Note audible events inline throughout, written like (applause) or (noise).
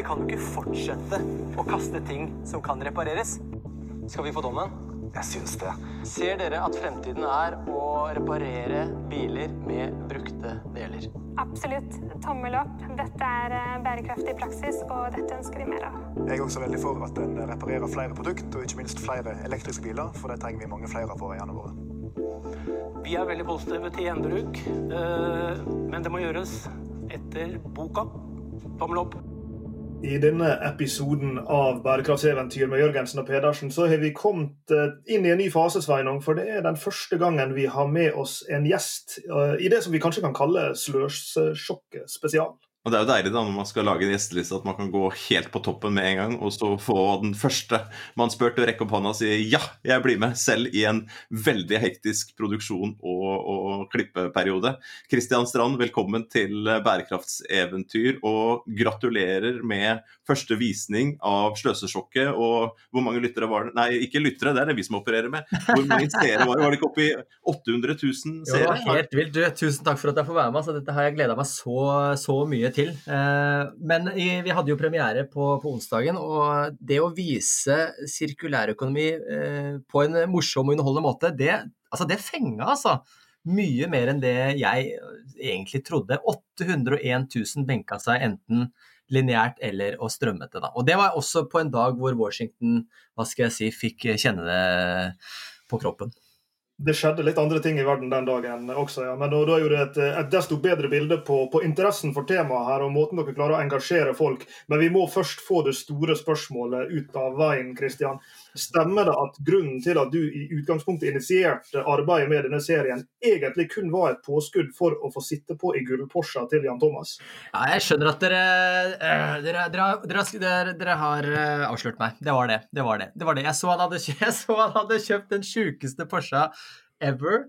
vi kan jo ikke fortsette å kaste ting som kan repareres. Skal vi få dommen? Jeg syns det. Ser dere at fremtiden er å reparere biler med brukte deler? Absolutt. Tommel opp. Dette er eh, bærekraftig praksis, og dette ønsker vi mer av. Jeg er også veldig for at en reparerer flere produkt, og ikke minst flere elektriske biler, for det trenger vi mange flere av på veiene våre. Vi er veldig positive til gjenbruk, eh, men det må gjøres etter boka. Tommel opp. I denne episoden av Bærekraftseventyr med Jørgensen og Pedersen så har vi kommet eh, inn i en ny fase, Sveinung. For det er den første gangen vi har med oss en gjest eh, i det som vi kanskje kan kalle Slørsjokket spesial. Og Det er jo deilig da når man skal lage en gjesteliste at man kan gå helt på toppen med en gang, og så få den første man spør til å rekke opp hånda og si ja, jeg blir med, selv i en veldig hektisk produksjon og, og klippeperiode. Kristian Strand, velkommen til Bærekraftseventyr, og gratulerer med første visning av Sløsesjokket. Og hvor mange lyttere var det? Nei, ikke lyttere, det er det vi som opererer med. Hvor mange seere var det? Var det ikke oppe i 800 000 seere? Jo, det var helt vilt. Tusen takk for at jeg får være med. Altså, dette har jeg gleda meg så, så mye til. Eh, men vi hadde jo premiere på, på, onsdagen, og det å vise sirkulærøkonomi eh, på en morsom og underholdende måte, det, altså, det fenga, altså. Mye mer enn det jeg egentlig trodde. 801 000 benka seg enten lineært eller å strømmete. Da. Og det var også på en dag hvor Washington hva skal jeg si, fikk kjenne det på kroppen det skjedde litt andre ting i verden den dagen også, ja. Men da, er jo det et, et, desto bedre bilde på, på, interessen for temaet her og måten dere klarer å engasjere folk. Men vi må først få det store spørsmålet ut av veien, Kristian. Stemmer det at grunnen til at du i utgangspunktet initierte arbeidet med denne serien, egentlig kun var et påskudd for å få sitte på i gullporsa til Jan Thomas? Ja, jeg skjønner at dere, uh, dere, dere, dere, har uh, avslørt meg. Det var det. Det var det. det, var det. Jeg, så han hadde, (laughs) jeg så han hadde kjøpt den sjukeste Porscha ever.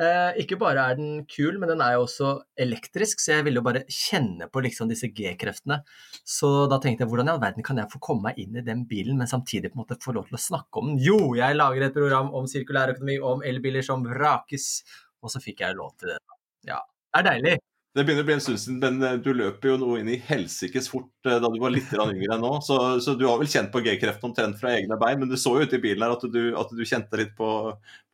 Eh, ikke bare er den kul, men den er jo også elektrisk, så jeg ville jo bare kjenne på liksom disse G-kreftene. Så da tenkte jeg hvordan i all verden kan jeg få komme meg inn i den bilen, men samtidig på en måte få lov til å snakke om den? Jo, jeg lager et program om sirkulærøkonomi, om elbiler som vrakes, og så fikk jeg lov til det. Ja, det er deilig. Det begynner å bli en stund siden, men eh, du løper jo noe inn i helsikes fort eh, da du var litt yngre enn nå. Så, så, du har vel kjent på G-kreften omtrent fra egne bein, men du så jo ute i bilen her at du, at du kjente litt på,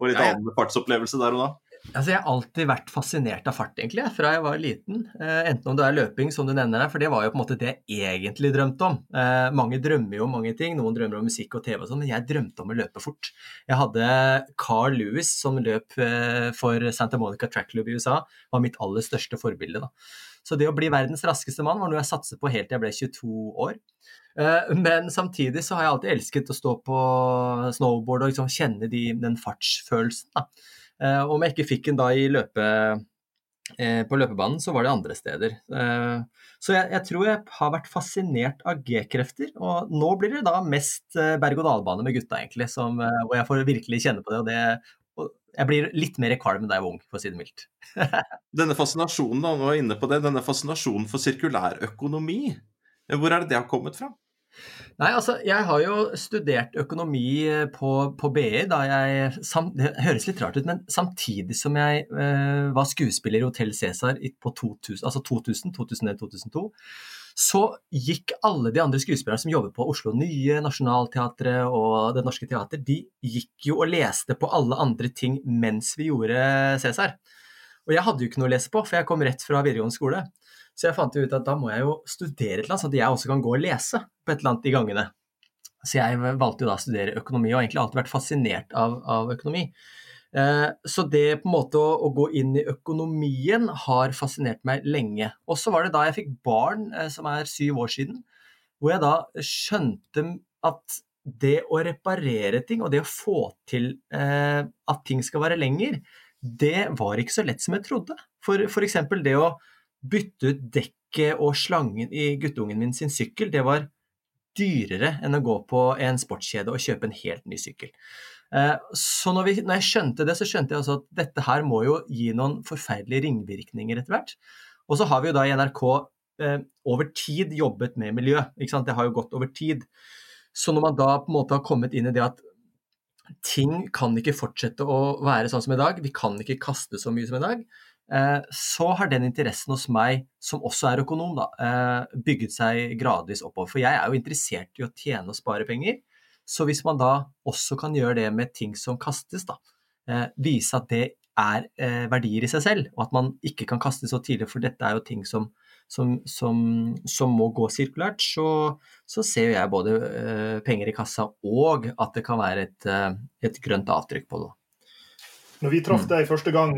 på litt ja, ja. annen fartsopplevelse der og da. Altså, jeg har alltid vært fascinert av fart, egentlig, fra jeg var liten. Eh, enten om det er løping, som du nevner her, for det var jo på en måte det jeg egentlig drømte om. Eh, mange drømmer jo om mange ting, noen drømmer om musikk og TV og sånn, men jeg drømte om å løpe fort. Jeg hadde Carl Lewis som løp eh, for Santa Monica Track Club i USA, var mitt aller største forbilde. da. Så det å bli verdens raskeste mann var noe jeg satset på helt til jeg ble 22 år. Men samtidig så har jeg alltid elsket å stå på snowboard og liksom kjenne de, den fartsfølelsen. da. Eh, om jeg ikke fikk den da i løpe, eh, på løpebanen, så var det andre steder. Eh, så jeg, jeg tror jeg har vært fascinert av G-krefter, og nå blir det da mest berg-og-dal-bane med gutta, egentlig, som, hvor jeg får virkelig kjenne på det. og det jeg blir litt mer kvalm da jeg var ung, for å si det mildt. (laughs) denne fascinasjonen nå er inne på det, denne fascinasjonen for sirkulærøkonomi, hvor er det det har kommet fra? Nei, altså, jeg har jo studert økonomi eh, på, på BI da jeg Det høres litt rart ut, men samtidig som jeg eh, var skuespiller i Hotell Cæsar på 2000, altså 2000, 2001, 2002, så gikk alle de andre skuespillerne som jobber på Oslo Nye, Nationaltheatret og Det Norske Teater, de gikk jo og leste på alle andre ting mens vi gjorde Cæsar. Og jeg hadde jo ikke noe å lese på, for jeg kom rett fra videregående skole. Så jeg fant ut at da må jeg jo studere et eller annet, så at jeg også kan gå og lese på et eller annet i gangene. Så jeg valgte jo da å studere økonomi, og egentlig alltid vært fascinert av, av økonomi. Eh, så det på en måte å, å, gå inn i økonomien har fascinert meg lenge. Og så var det da jeg fikk barn, eh, som er syv år siden, hvor jeg da skjønte at det å reparere ting og det å få til eh, at ting skal være lenger, det var ikke så lett som jeg trodde. For f.eks. det å bytte ut dekket og slangen i guttungen min sin sykkel, det var dyrere enn å gå på en sportskjede og kjøpe en helt ny sykkel. Eh, så når, vi, når, jeg skjønte det, så skjønte jeg altså at dette her må jo gi noen forferdelige ringvirkninger etter hvert. Og så har vi jo da i NRK eh, over tid jobbet med miljø. ikke sant? Det har jo gått over tid. Så når man da på en måte har kommet inn i det at ting kan ikke fortsette å være sånn som i dag, vi kan ikke kaste så mye som i dag, så har den interessen hos meg, som også er økonom, da, eh, bygget seg gradvis oppover. For jeg er jo interessert i å tjene og spare penger. Så hvis man da også kan gjøre det med ting som kastes, da, eh, vise at det er eh, verdier i seg selv, og at man ikke kan kaste så tidlig, for dette er jo ting som, som, som, som må gå sirkulært, så, så ser jeg både eh, penger i kassa og at det kan være et, eh, et grønt avtrykk på det. Når vi traff deg første gang,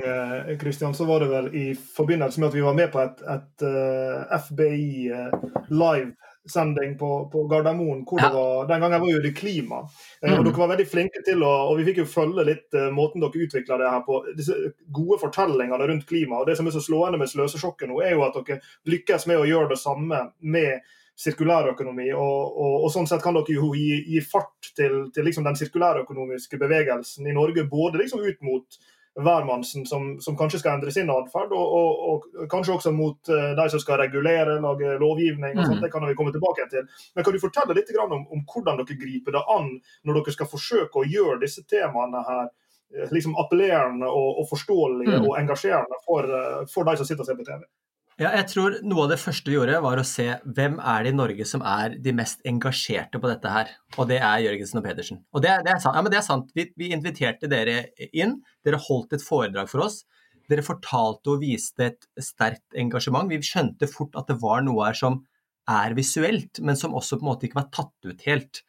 Kristian, så var det vel i forbindelse med at vi var med på et, et FBI live sending på, på Gardermoen. hvor ja. det var, Den gangen var jo det klima. Eh, og mm. Dere var veldig flinke til å og vi fikk jo følge litt måten dere utvikla det her på. Disse gode fortellingene rundt klima. og Det som er så slående med Sløsesjokket nå, er jo at dere lykkes med å gjøre det samme med sirkulærøkonomi. Og, og, og sånn sett kan dere jo gi, gi fart til, til liksom den sirkulærøkonomiske bevegelsen i Norge. Både liksom ut mot hvermannsen som, som, kanskje skal endre sin atferd, og, og, og, kanskje også mot uh, de som skal regulere, lage lovgivning. og sånt, mm. Det kan vi komme tilbake til. Men kan du fortelle litt om, om, hvordan dere griper det an når dere skal forsøke å gjøre disse temaene her eh, liksom appellerende og, og forståelige mm. og engasjerende for, uh, for de som sitter og ser på TV? Ja, jeg tror Noe av det første vi gjorde, var å se hvem er det i Norge som er de mest engasjerte på dette her. Og det er Jørgensen og Pedersen. Og det, det er sant. Ja, det er sant. Vi, vi, inviterte dere inn. Dere holdt et foredrag for oss. Dere fortalte og viste et sterkt engasjement. Vi skjønte fort at det var noe her som er visuelt, men som også på en måte ikke var tatt ut helt.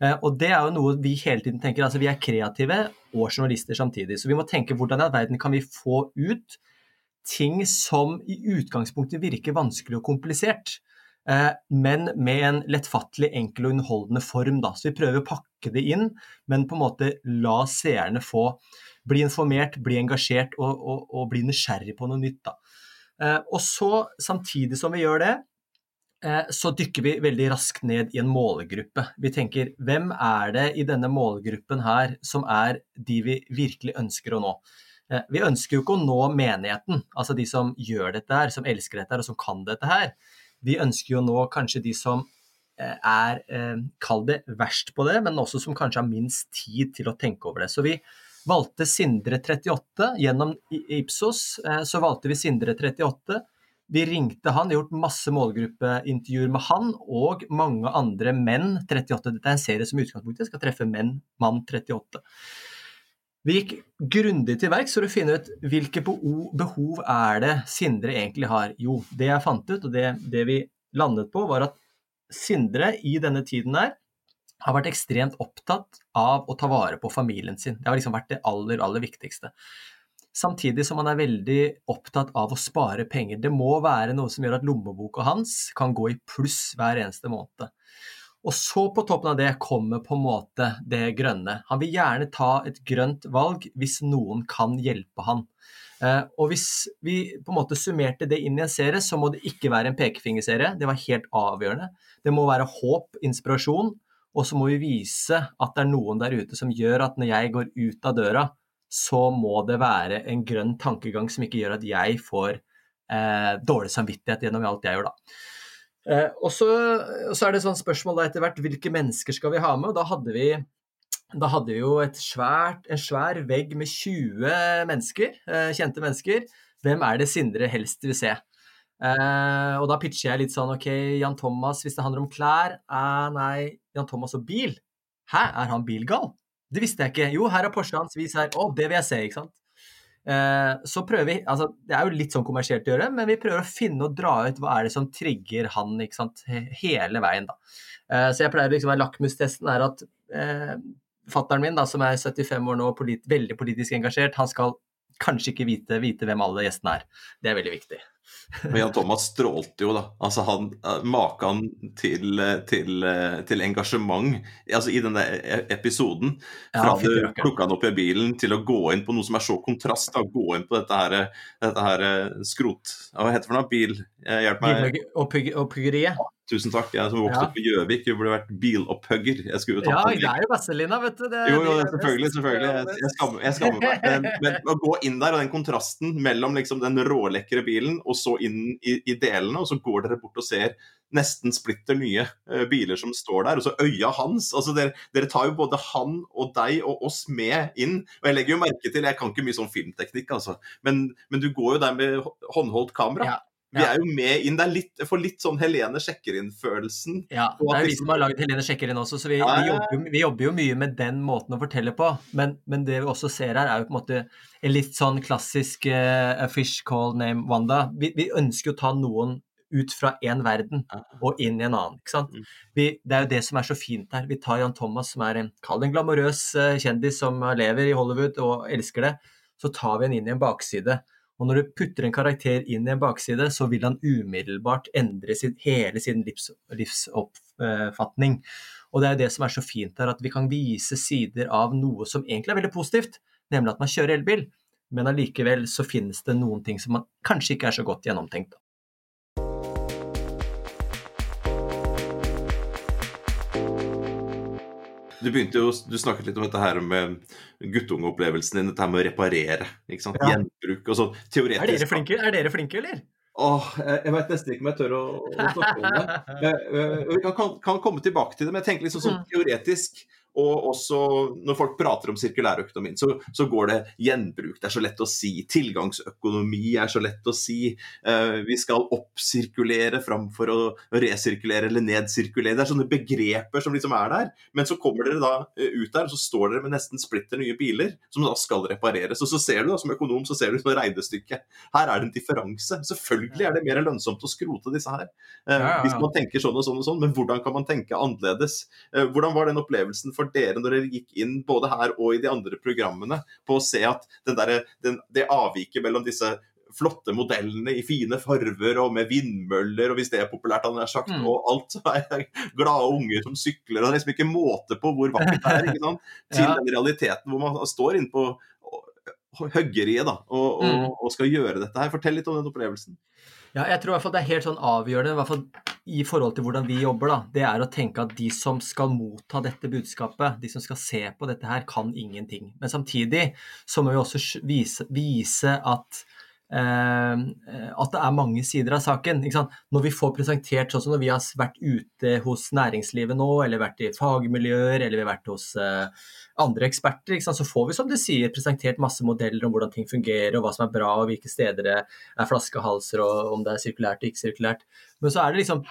Eh, og det er jo noe vi hele tiden tenker. altså Vi er kreative og journalister samtidig. Så vi må tenke hvordan i all verden kan vi få ut ting som i utgangspunktet virker vanskelig og komplisert, eh, men med en lettfattelig, enkel og underholdende form. Da. Så vi prøver å pakke det inn, men på en måte la seerne få bli informert, bli engasjert og, og, og bli nysgjerrig på noe nytt. Da. Eh, og så, samtidig som vi gjør det, eh, så dykker vi veldig raskt ned i en målgruppe. Vi tenker hvem er det i denne målgruppen her som er de vi virkelig ønsker å nå? Eh, vi ønsker jo ikke å nå menigheten, altså de som gjør dette her, som elsker dette her og som kan dette her. Vi ønsker jo nå kanskje de som eh, er, eh, kall det, verst på det, men også som kanskje har minst tid til å tenke over det. Så vi valgte Sindre 38. Gjennom Ipsos så valgte vi Sindre 38. Vi ringte han, gjort masse målgruppeintervjuer med han og mange andre menn 38. Dette er en serie som i utgangspunktet skal treffe menn, mann 38. Vi gikk grundig til verks for å finne ut hvilke behov er det Sindre egentlig har. Jo, det jeg fant ut, og det, det vi landet på, var at Sindre i denne tiden her har vært ekstremt opptatt av å ta vare på familien sin. Det har liksom vært det aller, aller viktigste. Samtidig som han er veldig opptatt av å spare penger. Det må være noe som gjør at lommeboka hans kan gå i pluss hver eneste måned. Og så på toppen av det kommer på en måte det grønne. Han vil gjerne ta et grønt valg hvis noen kan hjelpe han. Eh, og hvis vi på en måte summerte det inn i en serie, så må det ikke være en pekefingerserie. Det var helt avgjørende. Det må være håp, inspirasjon, og så må vi vise at det er noen der ute som gjør at når jeg går ut av døra, så må det være en grønn tankegang som ikke gjør at jeg får eh, dårlig samvittighet gjennom alt jeg gjør, da. Eh, og så, er det sånn spørsmål da etter hvert hvilke mennesker skal vi ha med? og Da hadde vi, da hadde vi jo svært, en svær vegg med 20 mennesker, eh, kjente mennesker. Hvem er det Sindre helst vil se? Eh, og da pitcher jeg litt sånn OK, Jan Thomas, hvis det handler om klær eh, Nei, Jan Thomas og bil? Hæ, er han bilgal? Det visste jeg ikke. Jo, her er Porsche hans, vis her. Å, det vil jeg se, ikke sant. Eh, så prøver vi, altså Det er jo litt sånn kommersielt å gjøre, men vi prøver å finne og dra ut hva er det som trigger han ikke sant, hele veien. da. Eh, så jeg pleier liksom, Lakmustesten er at eh, fattern min, da, som er 75 år nå, polit, veldig politisk engasjert, han skal kanskje ikke vite, vite hvem alle gjestene er. Det er veldig viktig. Men Jan Thomas strålte jo, da. Altså han, eh, Maken til, eh, til, eh, til, engasjement altså i denne e-, episoden. Fra ja, du plukka han opp i bilen til å gå inn på noe som er så kontrast. Da, gå inn på dette her, dette her skrot... Hva heter det for noe? Bil? Hjelp meg. Og, puggeriet. Tusen takk. Jeg som vokste Ja. opp i Gjøvik, jeg burde vært bilopphugger. Jeg skulle jo Ja, tatt en det er jo Vazelina, vet du. Det, Jo, jo, selvfølgelig. selvfølgelig. Jeg, jeg, skammer, jeg skammer meg. Men, men å gå inn der, og den kontrasten mellom liksom den rålekre bilen og så inn i, i delene, og så går dere bort og ser nesten splitter nye uh, biler som står der, og så øya hans altså dere, dere tar jo både han og deg og oss med inn. Og jeg legger jo merke til, jeg kan ikke mye sånn filmteknikk, altså, men, men du går jo der med håndholdt kamera. Ja, Vi er jo med inn. Det er litt, jeg får litt sånn Helene sjekker inn-følelsen. Ja, det er vi som har laget Helene sjekker inn også, så vi, Ja, vi, ja, Vi, jobber, jo- vi jobber jo mye med den måten å fortelle på. Men, men det vi også ser her, er jo på en måte en litt sånn klassisk uh, fish call name Wanda. Vi, vi ønsker å ta noen ut fra én verden og inn i en annen. ikke sant? Mm. Vi, det er jo det som er så fint her. Vi tar Jan Thomas, som er en, kall en glamorøs eh, kjendis som lever i Hollywood og elsker det. Så tar vi en inn i en bakside. Og når du putter en karakter inn i en bakside, så vil han umiddelbart endre sin, hele sin livs, livsoppfatning. Og det er jo det som er så fint her, at vi kan vise sider av noe som egentlig er veldig positivt, nemlig at man kjører elbil, men allikevel så finnes det noen ting som man kanskje ikke er så godt gjennomtenkt. Du begynte jo, du snakket litt om dette her med guttungeopplevelsen din, dette her med å reparere. ikke sant? Ja. Gjenbruk og sånn. Teoretisk. Er dere flinke, er dere flinke eller? Åh, jeg, veit vet nesten ikke om jeg tør å, å snakke om det. (laughs) Eh, eh, Vi kan, kan, kan komme tilbake til det, men jeg tenker liksom sånn Mm. teoretisk. Og også når folk prater om sirkulærøkonomien, så, så går det gjenbruk. Det er så lett å si. Tilgangsøkonomi er så lett å si. Uh, vi skal oppsirkulere framfor å resirkulere eller nedsirkulere. Det er sånne begreper som liksom er der. Men så kommer dere da eh, ut der, og så står dere med nesten splitter nye biler som da skal repareres. Og så ser du da, som økonom så ser du sånn regnestykket. Her er det en differanse. Selvfølgelig er det mer lønnsomt å skrote disse her. Uh. Hvis man tenker sånn og sånn og sånn, men hvordan kan man tenke annerledes? Uh, Hvordan var den opplevelsen for dere når dere gikk inn både her og i de andre programmene på å se at den der, den, det avviket mellom disse flotte modellene i fine farver og med vindmøller, og hvis det er populært, han har sagt, Mm. og alt så er glade unger som sykler, og det er liksom ikke måte på hvor vakkert det er, ikke sant? (laughs) Til Ja. den realiteten hvor man står inne på høggeriet da, og, og, Mm. og skal gjøre dette her. Fortell litt om den opplevelsen. Ja, jeg tror i hvert fall det er helt sånn avgjørende, i hvert fall i forhold til hvordan vi jobber, da. Det er å tenke at de som skal motta dette budskapet, de som skal se på dette her, kan ingenting. Men samtidig så må vi også vise, vise at at det er mange sider av saken. Når vi får presentert sånn som når vi har vært ute hos næringslivet nå, eller vært i fagmiljøer, eller vi har vært hos eh, andre eksperter, så får vi som du sier presentert masse modeller om hvordan ting fungerer, og hva som er bra, og hvilke steder det er flaskehalser, og om det er sirkulært og ikke sirkulært. Men så er det liksom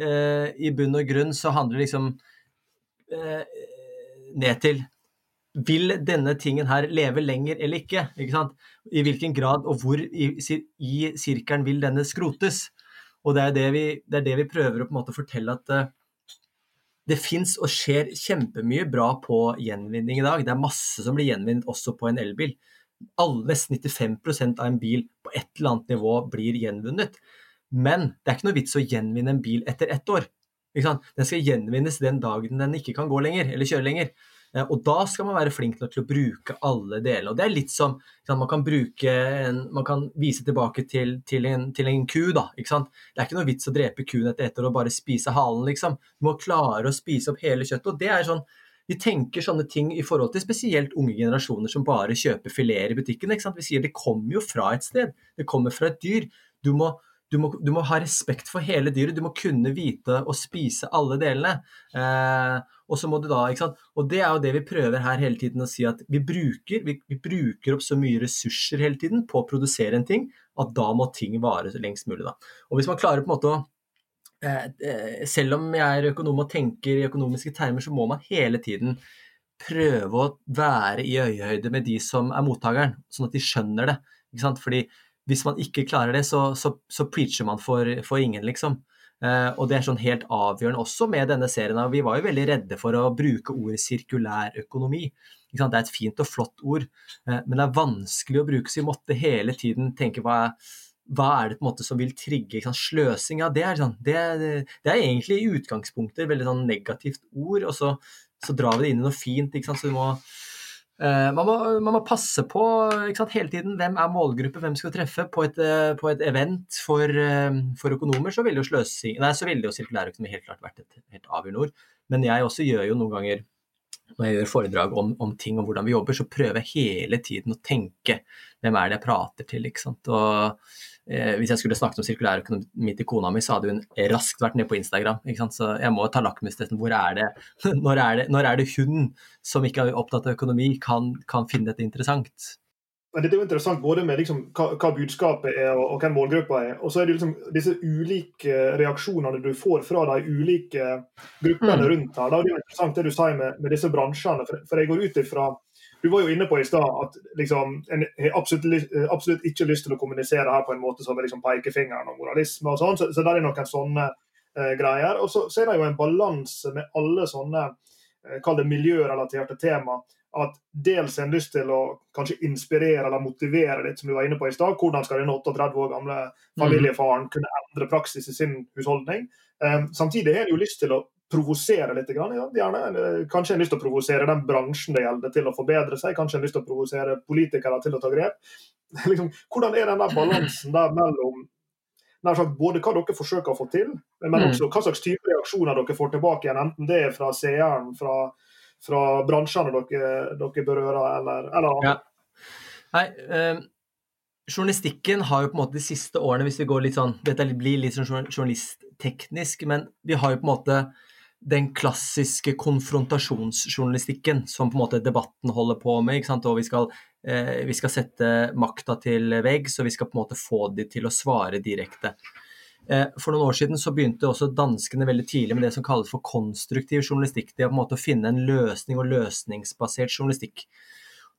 eh, I bunn og grunn så handler det liksom eh, ned til vil denne tingen her leve lenger eller ikke? ikke sant? I hvilken grad og hvor i, i sirkelen vil denne skrotes? Og det er det vi, det er det vi prøver å på en måte fortelle at uh, det fins og skjer kjempemye bra på gjenvinning i dag. Det er masse som blir gjenvunnet også på en elbil. Alle, nesten 95 av en bil på et eller annet nivå blir gjenvunnet. Men det er ikke noe vits å gjenvinne en bil etter ett år. Ikke sant? Den skal gjenvinnes den dagen den ikke kan gå lenger, eller kjøre lenger. Eh, Og da skal man være flink nok til å bruke alle delene. Og det er litt som man kan en, man kan vise tilbake til, til, en, til en ku. da? Det er ikke noe vits å drepe kuen etter ett år og bare spise halen, liksom. Du må klare å spise opp hele kjøttet. og det er sånn, Vi tenker sånne ting i forhold til spesielt unge generasjoner som bare kjøper fileter i butikken. Vi sier det kommer jo fra et sted. Det kommer fra et dyr. Du må, du må, du må ha respekt for hele dyret. Du må kunne vite å spise alle delene. Eh, og så må du da, ikke sant? Og det er jo det vi prøver her hele tiden å si at vi bruker, vi, vi bruker opp så mye ressurser hele tiden på å produsere en ting at da må ting vare så lengst mulig. da. Og hvis man klarer på en måte å eh, eh, Selv om jeg er økonom og tenker i økonomiske termer, så må man hele tiden prøve å være i øyehøyde med de som er mottakeren, sånn at de skjønner det. ikke sant? Fordi hvis man ikke klarer det, så, så, så preacher man for, for ingen, liksom. Eh, og det er sånn helt avgjørende også med denne serien. Vi var jo veldig redde for å bruke ordet sirkulær økonomi. Det er et fint og flott ord, eh, men det er vanskelig å bruke, så vi måtte hele tiden tenke hva er, hva er det på en måte som vil trigge sant? Sløsing, ja, det er, sånn, det, det er egentlig i utgangspunktet et veldig sånn negativt ord, og så, så drar vi det inn i noe fint. Så vi må man, må, man, må, passe på sant, hele tiden hvem er målgruppe, hvem skal treffe. På et, uh, på et event for, uh, for, økonomer så ville jo sløsing Nei, jo sirkulærøkonomi helt klart vært et helt avgjørende ord. Men jeg også gjør jo noen ganger når jeg gjør foredrag om, om, ting og hvordan vi jobber, så prøver jeg hele tiden å tenke hvem er det jeg prater til. ikke sant? Og eh, Hvis jeg skulle snakket om sirkulærøkonomi til kona mi, så hadde hun raskt vært ned på Instagram. ikke sant? Så jeg må ta lakmustesten. Hvor er det? (laughs) Når er det, når er det hun som ikke er opptatt av økonomi, kan, kan finne dette interessant? Men Dette er jo interessant både med liksom hva, hva, budskapet er og, og hvem målgruppa er. Og så er det liksom disse ulike reaksjonene du får fra de ulike gruppene mm. rundt her. Da. Det er jo interessant det du sier med, med disse bransjene. For, for, jeg går ut ifra Du var jo inne på i stad at liksom, en har absolutt, absolutt, ikke lyst til å kommunisere her på en måte som er liksom pekefingeren og moralisme og sånn. Så, så der er noen sånne eh, greier. Og så, så, er det jo en balanse med alle sånne eh, kall det miljørelaterte tema at dels har en lyst til å kanskje inspirere eller motivere litt, som du var inne på i stad. Hvordan skal den 38 år gamle familiefaren kunne endre praksis i sin husholdning? Um, samtidig har en jo lyst til å provosere litt. Gjerne. Kanskje en lyst til å provosere den bransjen det gjelder til å forbedre seg. Kanskje en lyst til å provosere politikere til å ta grep. (laughs) liksom, hvordan er den der balansen der mellom sagt, både hva dere forsøker å få til, men mm. også hva slags type reaksjoner dere får tilbake igjen, enten det er fra seeren, fra fra bransjene dere, dere berører, eller, eller ja. Nei, eh, journalistikken har jo på en måte de siste årene, hvis vi går litt sånn Dette blir litt sånn journalistteknisk, men vi har jo på en måte den klassiske konfrontasjonsjournalistikken som på en måte debatten holder på med. Og vi skal, eh, vi skal sette makta til veggs, og vi skal på en måte få de til å svare direkte. Eh, for noen år siden så begynte også danskene veldig tidlig med det som kalles for konstruktiv journalistikk. Det å på en måte finne en løsning og løsningsbasert journalistikk.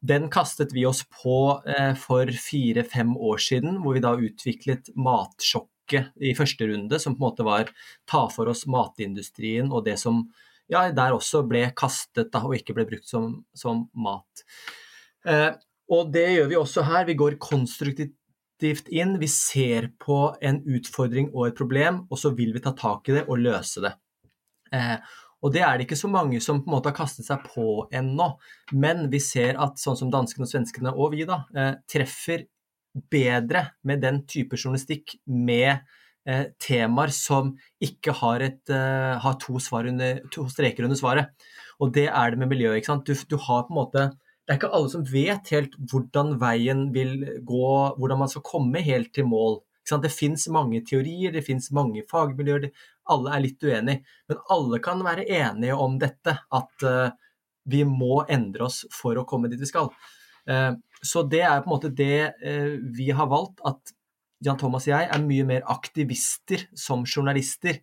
Den kastet vi oss på eh, for fire-fem år siden, hvor vi da utviklet Matsjokket i første runde, som på en måte var ta for oss matindustrien og det som ja, der også ble kastet da, og ikke ble brukt som, som mat. Eh, og det gjør vi også her. Vi går konstruktivt aktivt inn. Vi ser på en utfordring og et problem, og så vil vi ta tak i det og løse det. Eh, og det er det ikke så mange som på en måte har kastet seg på ennå. Men vi ser at sånn som danskene og svenskene og vi, da, eh, treffer bedre med den type journalistikk med eh, temaer som ikke har, et, eh, har to, under, to, streker under svaret. Og det er det med miljøet. ikke sant? Du, du har på en måte det er ikke alle som vet helt hvordan veien vil gå, hvordan man skal komme helt til mål. Det fins mange teorier, det fins mange fagmiljøer, alle er litt uenige. Men alle kan være enige om dette, at uh, vi må endre oss for å komme dit vi skal. Uh, så det er på en måte det uh, vi har valgt, at Jan Thomas og jeg er mye mer aktivister som journalister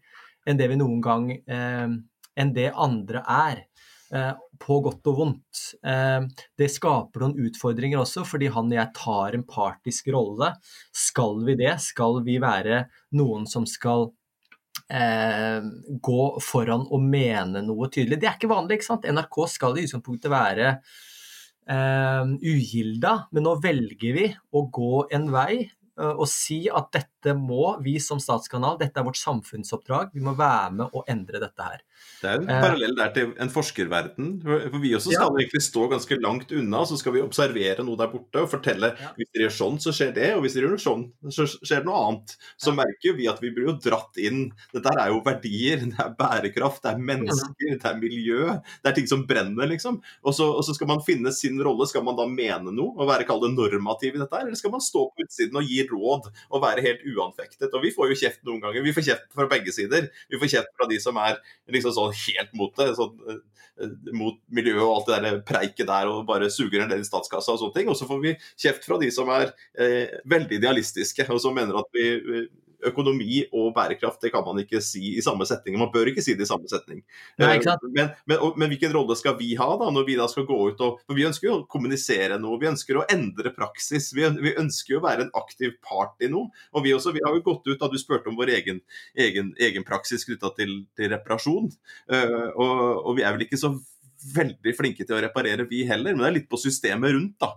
enn det vi noen gang enn det andre er. Eh, på godt og vondt. Eh, det skaper noen utfordringer også, fordi han og jeg tar en partisk rolle. Skal vi det? Skal vi være noen som skal eh, gå foran og mene noe tydelig? Det er ikke vanlig, ikke sant? NRK skal i utgangspunktet være ugilda, men nå velger vi å gå en vei og si at dette må vi som statskanal, dette er vårt samfunnsoppdrag, vi må være med å endre dette her. Det er en eh, parallell der til en forskerverden. For vi også skal ja. egentlig stå ganske langt unna, så skal vi observere noe der borte og fortelle ja. hvis dere gjør sånn, så skjer det, og hvis dere gjør sånn, så skjer det noe annet. Så ja. merker vi at vi blir jo dratt inn. Dette er jo verdier, det er bærekraft, det er mennesker, det er miljø. Det er ting som brenner, liksom. Og så, og så skal man finne sin rolle. Skal man da mene noe og være kalt normativ i dette her, eller skal man stå på utsiden og gi råd og være helt uanfektet. Og vi får jo kjeft noen ganger. Vi får kjeft fra begge sider. Vi får kjeft fra de som er liksom sånn helt mot det. Sånn, eh, mot miljøet og alt det der preiket der og bare suger en del i statskassa og sånne ting. Og så får vi kjeft fra de som er eh, veldig idealistiske og som mener at vi økonomi og bærekraft det kan man ikke si i samme setning. Man bør ikke si det i samme setning. Nei, eh, men, men, og, men, hvilken rolle skal vi ha da, når vi da skal gå ut og For vi ønsker jo å kommunisere noe, vi ønsker å endre praksis. Vi, vi ønsker jo å være en aktiv part i noe. Og vi, også, vi har jo gått ut da du spurte om vår egen, egen, egen praksis knytta til, til, reparasjon. Uh, og, og, vi er vel ikke så veldig flinke til å reparere, vi heller. Men det er litt på systemet rundt. da.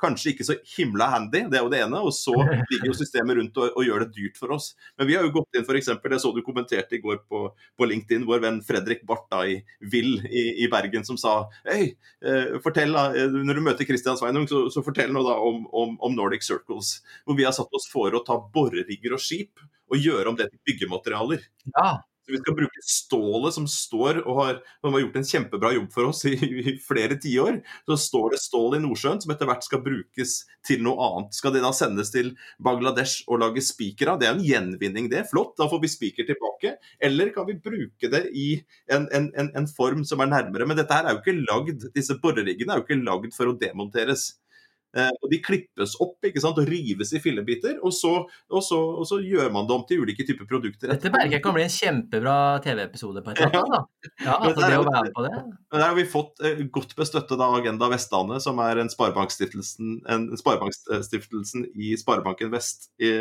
Kanskje ikke så himla handy, det er jo det ene. Og så ligger jo systemet rundt og, og gjør det dyrt for oss. Men vi har jo gått inn f.eks. Jeg så du kommenterte i går på, på LinkedIn vår venn Fredrik Barth da, i Vill i, i, Bergen som sa Hei, eh, fortell da, eh, når du møter Christian Sveinung, så, så fortell nå da om, om, om, Nordic Circles. Hvor vi har satt oss for å ta borerigger og skip og gjøre om det til byggematerialer. Ja, vi skal bruke stålet som står og har, som har gjort en kjempebra jobb for oss i, i flere tiår. Så står det stål i Nordsjøen som etter hvert skal brukes til noe annet. Skal det da sendes til Bangladesh og lage spiker av? Det er en gjenvinning, det. er Flott, da får vi spiker tilbake. Eller kan vi bruke det i en, en, en, en form som er nærmere? Men dette her er jo ikke lagd, disse boreriggene er jo ikke lagd for å demonteres. Eh, og De klippes opp ikke sant, og rives i fillebiter, og så, og, så, og så, gjør man det om til ulike typer produkter. Dette berget kan bli en kjempebra TV-episode på et eller annet. Da. (laughs) Ja, altså det å være på det. Der har vi fått eh, godt bestøttet av Agenda Vestlandet, som er en sparebankstiftelsen, en sparebankstiftelsen i Sparebanken Vest. I,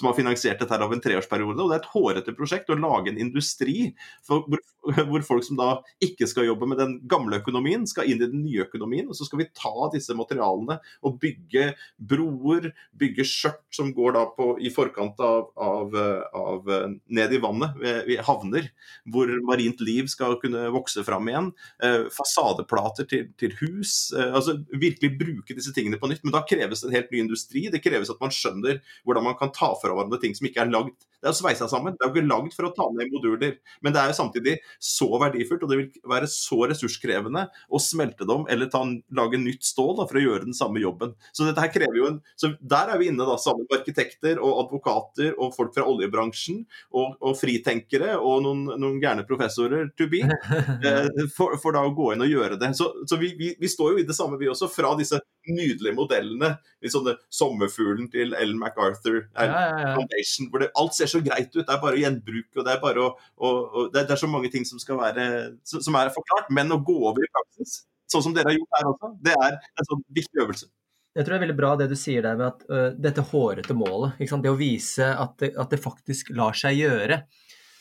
som har finansiert dette over en treårsperiode. og Det er et hårete prosjekt å lage en industri for, (laughs) hvor, folk som da ikke skal jobbe med den gamle økonomien, skal inn i den nye økonomien. og Så skal vi ta disse materialene og bygge broer, bygge skjørt som går da på, i forkant av, av, av ned i vannet, ved, havner, hvor marint liv skal kunne vokse fram igjen. Eh, fasadeplater til, til hus. Eh, altså Virkelig bruke disse tingene på nytt. Men da kreves det en helt ny industri. Det kreves at man skjønner hvordan man kan ta fra hverandre ting som ikke er lagd. Det er jo sveisa sammen. Det er jo ikke lagd for å ta ned moduler. Men det er jo samtidig så verdifullt, og det vil være så ressurskrevende å smelte dem eller ta, lage nytt stål da, for å gjøre den samme jobben. Så dette her krever jo en Så der er vi inne da sammen med arkitekter og advokater og folk fra oljebransjen og, og fritenkere og noen, noen gærne professorer to be, (laughs) eh, for, for, da å gå inn og gjøre det. Så, så vi, vi, vi, står jo i det samme, vi også, fra disse nydelige modellene. Liksom sånne Sommerfuglen til Ellen MacArthur ja, ja, ja. Foundation, hvor det, alt ser så greit ut. Det er bare gjenbruk, og det er bare å, og, og det, er, det, er, så mange ting som skal være som er forklart. Men å gå over i praksis, sånn som dere har gjort her også, det er en sånn viktig øvelse. Jeg tror det er veldig bra det du sier der med at uh, dette hårete målet. Det å vise at det, at det, faktisk lar seg gjøre.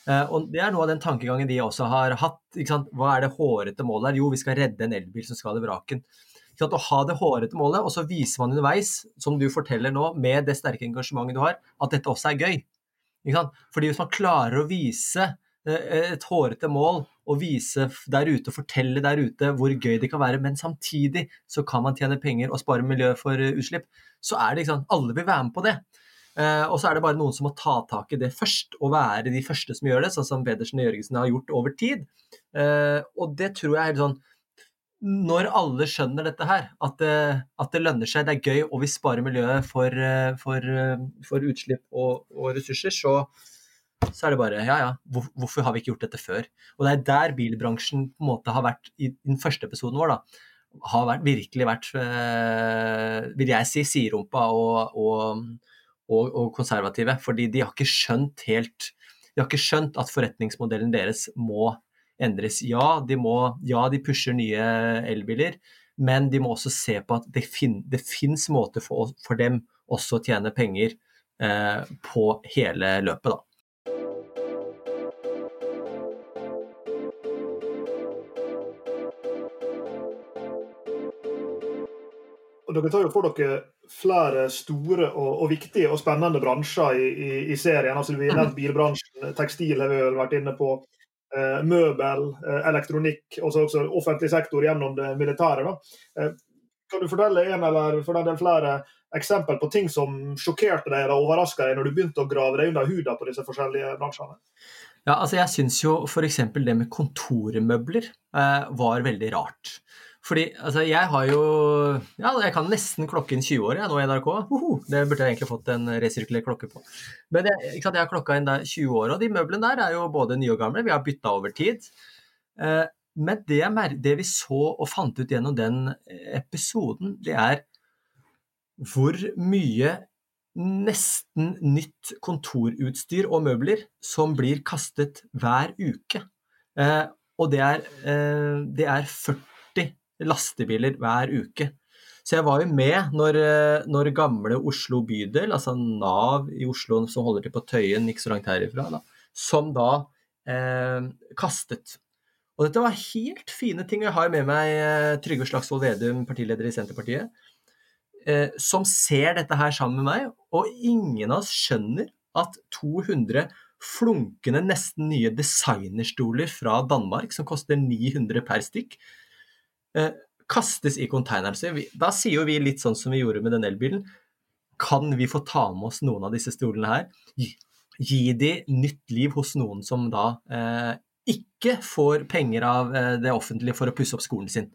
Uh, og Det er noe av den tankegangen vi også har hatt. Hva er det hårete målet her? Jo, vi skal redde en elbil som skal i vraken å ha det hårete målet, og så viser man underveis, som du forteller nå, med det sterke engasjementet du har, at dette også er gøy. Fordi hvis man klarer å vise eh, et hårete mål og vise der ute og fortelle der ute hvor gøy det kan være, men samtidig så kan man tjene penger og spare miljøet for eh, utslipp, så er det ikke sant, alle vil være med på det. Uh, og så er det bare noen som må ta tak i det først, og være de første som gjør det, sånn som Pedersen og Jørgensen har gjort over tid. Og det tror jeg er helt sånn når alle skjønner dette her, at det, at det, lønner seg, det er gøy og vi sparer miljøet for, eh, for, eh, for utslipp og, og, ressurser, så, så er det bare ja ja, hvor, hvorfor har vi ikke gjort dette før? Og det er der bilbransjen på en måte har vært i den første episoden vår, da. Har vært, virkelig vært, øh, vil jeg si, siderumpa og, og, og, konservative. Fordi de har ikke skjønt helt De har ikke skjønt at forretningsmodellen deres må endres. Ja, de, må, ja, de pusher nye elbiler, men de må også se på at det, fin, det fins måter for, for, dem også å tjene penger eh, på hele løpet, da. Dere tar jo for dere flere store og, og viktige og spennende bransjer i, i, i serien. altså Vi har nevnt bilbransjen, tekstil har vi vel vært inne på. Eh, møbel, eh, elektronikk, og også offentlig sektor gjennom det militære. Da. kan du fortelle en eller for den del flere eksempel på ting som sjokkerte deg eller overraska deg når du begynte å grave deg under huden på disse forskjellige bransjene? Ja, altså Jeg syns jo f.eks. det med kontormøbler eh, var veldig rart. Fordi altså, jeg har jo Ja, jeg kan nesten klokke inn 20 år jeg, nå i NRK. Uhuh, det burde jeg egentlig fått en resirkulert klokke på. Men jeg, sant, jeg har klokka inn der 20 år, og de møblene der er jo både nye og gamle. Vi har bytta over tid. Eh, men det, det, vi så og fant ut gjennom den episoden, det er hvor mye nesten nytt kontorutstyr og møbler som blir kastet hver uke. Eh, og det er, eh, det er 40 lastebiler hver uke. Så jeg var jo med når, eh, når gamle Oslo bydel, altså Nav i Oslo som holder til på Tøyen, ikke så langt herifra, da, som da eh, kastet. Og dette var helt fine ting. Jeg har med meg eh, Trygve Slagsvold Vedum, partileder i Senterpartiet, eh, som ser dette her sammen med meg. Og ingen av oss skjønner at 200 flunkende, nesten nye designerstoler fra Danmark, som koster 900 per stykk, kastes i konteineren. Så vi, da sier jo vi litt sånn som vi gjorde med den elbilen. Kan vi få ta med oss noen av disse stolene her? Gi, gi de nytt liv hos noen som da eh, ikke får penger av eh, det offentlige for å pusse opp skolen sin.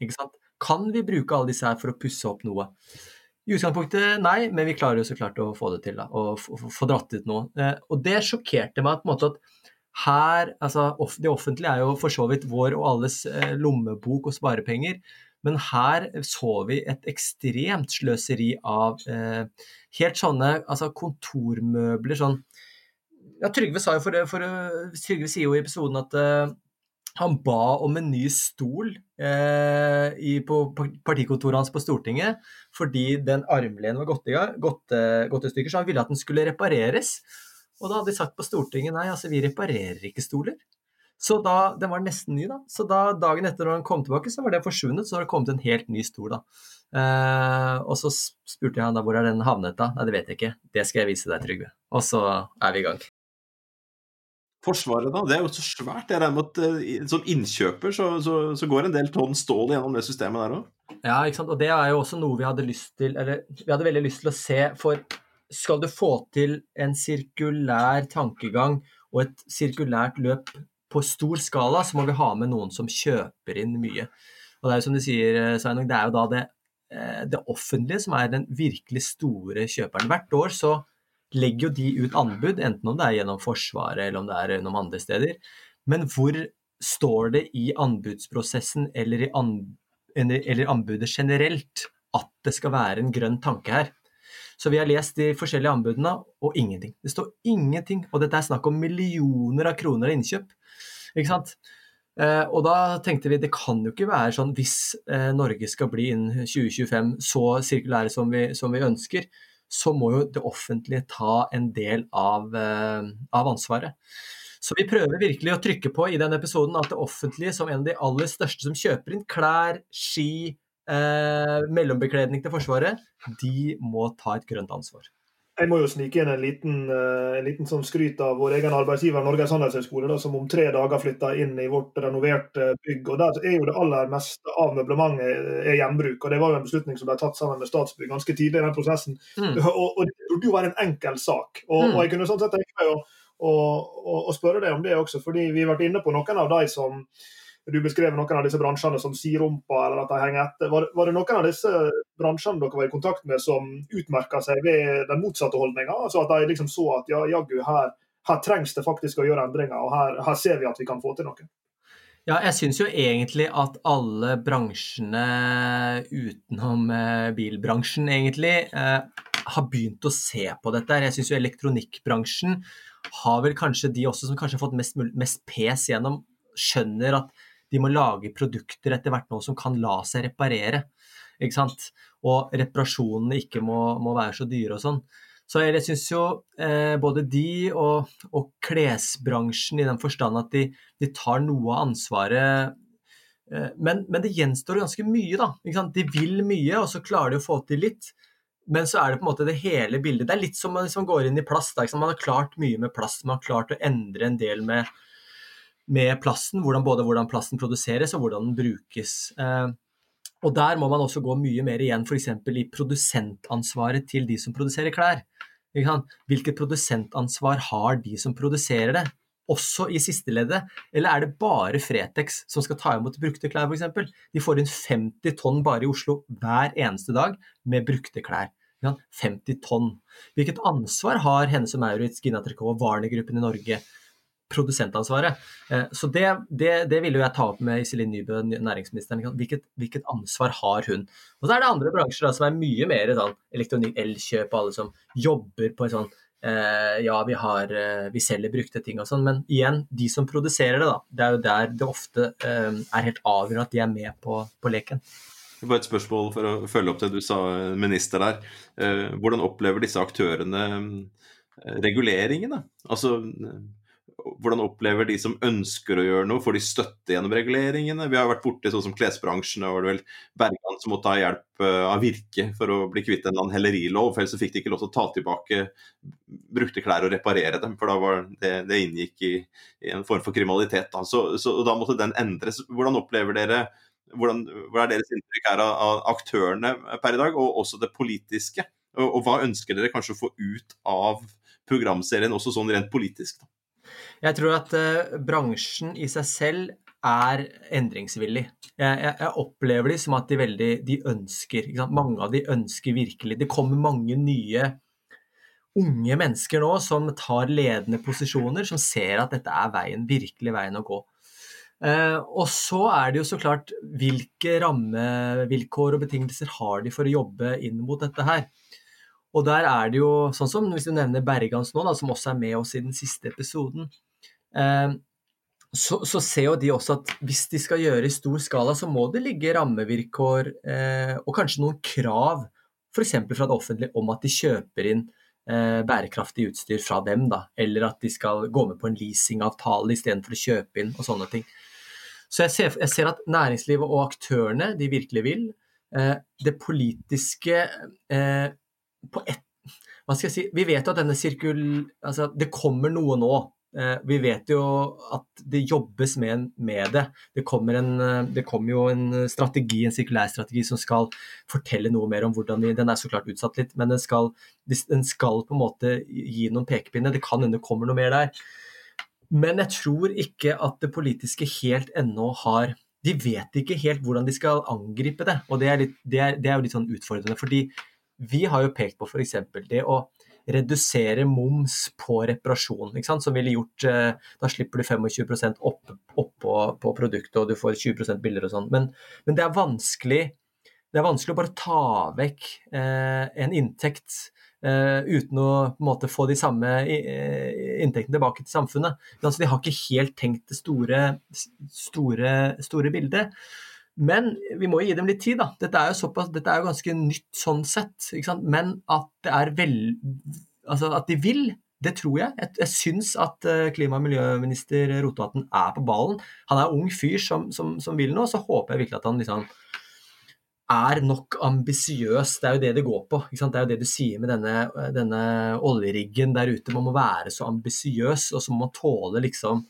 Ikke sant? Kan vi bruke alle disse her for å pusse opp noe? I utgangspunktet nei, men vi klarer jo så klart å få det til. da, Og få dratt ut noe. Eh, og det sjokkerte meg på en måte at her altså Det offentlige er jo for så vidt vår og alles eh, lommebok og sparepenger. Men her så vi et ekstremt sløseri av eh, helt sånne altså kontormøbler. sånn ja, Trygve, sa jo for, for, Trygve sier jo i episoden at eh, han ba om en ny stol eh, i, på partikontoret hans på Stortinget fordi den armlenen var gått i, gått, gått i stykker, så han ville at den skulle repareres. Og da hadde de sagt på Stortinget nei, altså vi reparerer ikke stoler. Så da, Den var nesten ny, da. Så da, dagen etter når den kom tilbake, så var det forsvunnet. Så har det kommet en helt ny stol, da. Eh, og så spurte jeg han da hvor er den havnet da. Nei, det vet jeg ikke. Det skal jeg vise deg, Trygve. Og så er vi i gang. Forsvaret, da? Det er jo så svært. Jeg regner med at uh, som innkjøper så, så, så, går en del tonn stål gjennom det systemet der òg? Ja, ikke sant. Og det er jo også noe vi hadde lyst til Eller vi hadde veldig lyst til å se. For skal du få til en sirkulær tankegang og et sirkulært løp på stor skala, så må vi ha med noen som kjøper inn mye. Og det er jo som du sier, eh, Sveinung, det er jo da det, eh, det offentlige som er den virkelig store kjøperen. Hvert år så legger jo de ut anbud, enten om det er gjennom Forsvaret eller om det er gjennom andre steder. Men hvor står det i anbudsprosessen eller i an, eller anbudet generelt at det skal være en grønn tanke her? Så vi har lest de forskjellige anbudene, og ingenting. Det står ingenting. Og dette er snakk om millioner av kroner av innkjøp. Ikke sant? Eh, og da tenkte vi det kan jo ikke være sånn hvis eh, Norge skal bli innen 2025 så sirkulære som vi, som vi, ønsker, så må jo det offentlige ta en del av, eh, av ansvaret. Så vi prøver virkelig å trykke på i denne episoden at det offentlige som en av de aller største som kjøper inn klær, ski, eh, mellombekledning til Forsvaret, de må ta et grønt ansvar. Jeg må jo snike inn en liten, uh, en liten sånn skryt av vår egen arbeidsgiver Norges handelshøyskole, som om tre dager flytta inn i vårt renoverte bygg. og Der er jo det aller meste av møblementet eh, er gjenbruk. og Det var jo en beslutning som ble tatt sammen med Statsbygg ganske tidlig i den prosessen. Mm. Og, og, Det burde jo være en enkel sak. Og, mm. og jeg kunne sånn sett tenke meg å, å, å, spørre deg om det også, fordi vi har vært inne på noen av de som du beskrev noen av disse bransjene som sirumpa, eller at de henger etter. Var, var, det noen av disse bransjene dere var i kontakt med som utmerka seg ved den motsatte holdninga? Altså at de liksom så at ja, jaggu, her, her, trengs det faktisk å gjøre endringer, og her, her ser vi at vi kan få til noe? Ja, jeg syns jo egentlig at alle bransjene utenom eh, bilbransjen, egentlig, eh, har begynt å se på dette. Jeg syns jo elektronikkbransjen har vel kanskje de også som kanskje har fått mest, mest pes gjennom, skjønner at de må lage produkter etter hvert nå som kan la seg reparere. Ikke sant? Og reparasjonene ikke må, må være så dyre og sånn. Så jeg syns jo eh, både de og, og, klesbransjen i den forstand at de, de tar noe av ansvaret eh, men, men, det gjenstår ganske mye, da. De vil mye, og så klarer de å få til litt. Men så er det på en måte det hele bildet. Det er litt som man liksom går inn i plast. Man har klart mye med plast. Man har klart å endre en del med, med plasten, hvordan, både hvordan plasten produseres og hvordan den brukes. Eh, og Der må man også gå mye mer igjen f.eks. i produsentansvaret til de som produserer klær. Hvilket produsentansvar har de som produserer det, også i siste leddet? Eller er det bare Fretex som skal ta imot brukte klær, f.eks.? De får inn 50 tonn bare i Oslo hver eneste dag med brukte klær. 50 tonn. Hvilket ansvar har Hennes og Maurits, Gina Tricot og Warner-gruppen i Norge produsentansvaret. Eh, så det, det, det ville jo jeg ta opp med Iselin Nybø, næringsministeren. Hvilket, hvilket, ansvar har hun? Og så er det andre bransjer da, som er mye mer sånn elektronikk, elkjøp, alle som jobber på en sånn eh, Ja, vi, har, eh, vi selger brukte ting og sånn, men igjen, de som produserer det, da. Det er jo der det ofte eh, er helt avgjørende at de er med på, på leken. Bare et spørsmål for å følge opp det du sa, minister der. Eh, hvordan opplever disse aktørene reguleringene? Altså hvordan opplever de som ønsker å gjøre noe, får de støtte gjennom reguleringene? Vi har vært borti sånn som klesbransjen, og var det vel Bergan som måtte ha hjelp eh, av Virke for å bli kvitt en eller annen hellerilov, for ellers fikk de ikke lov til å ta tilbake brukte klær og reparere dem, for da var det, det inngikk i, i, en form for kriminalitet. Da. Så, så da måtte den endres. Hvordan opplever dere hvordan, Hva er deres inntrykk her av aktørene per i dag, og også det politiske? Og, og hva ønsker dere kanskje å få ut av programserien, også sånn rent politisk? da? Jeg tror at uh, bransjen i seg selv er endringsvillig. Jeg, jeg, jeg, opplever de som at de veldig de ønsker Mange av de ønsker virkelig Det kommer mange nye unge mennesker nå som tar ledende posisjoner, som ser at dette er veien, virkelig veien å gå. Uh, og så er det jo så klart hvilke rammevilkår og betingelser har de for å jobbe inn mot dette her. Og der er det jo, sånn som hvis du nevner Bergans nå, da, som også er med oss i den siste episoden, eh, så, så, ser jo de også at hvis de skal gjøre i stor skala, så må det ligge rammevilkår eh, og kanskje noen krav, f.eks. fra det offentlige, om at de kjøper inn eh, bærekraftig utstyr fra dem, da, eller at de skal gå med på en leasingavtale istedenfor å kjøpe inn og sånne ting. Så jeg ser, jeg ser, at næringslivet og aktørene, de virkelig vil. Eh, det politiske eh, på ett Hva skal jeg si Vi vet jo at denne sirkul... Altså, det kommer noe nå. Eh, vi vet jo at det jobbes med, med det. Det kommer, en, eh, det kommer, jo en strategi, en sirkulær strategi som skal fortelle noe mer om hvordan vi Den er så klart utsatt litt, men den skal, den skal på en måte gi noen pekepinner. Det kan hende det kommer noe mer der. Men jeg tror ikke at det politiske helt ennå har De vet ikke helt hvordan de skal angripe det. Og det er, litt, det er, det er jo litt sånn utfordrende. fordi vi har jo pekt på f.eks. det å redusere moms på reparasjon, som ville gjort eh, Da slipper du 25 opp, opp på, på, produktet, og du får 20% billigere og sånn. Men, men, det er vanskelig det er vanskelig å bare ta vekk eh, en inntekt eh, uten å måte, få de samme eh, inntektene tilbake til samfunnet. Altså, de har ikke helt tenkt det store, store, store bildet. Men vi må jo gi dem litt tid, da. Dette er jo, såpass, dette er jo ganske nytt sånn sett. Men at det er vel Altså at de vil, det tror jeg. Jeg, jeg syns at eh, klima- og miljøminister Rotevatn er på ballen. Han er ung fyr som, som, som, vil noe, så håper jeg virkelig at han liksom er nok ambisiøs. Det er jo det det går på. Det er jo det du sier med denne, denne oljeriggen der ute. Man må være så ambisiøs, og så må man tåle liksom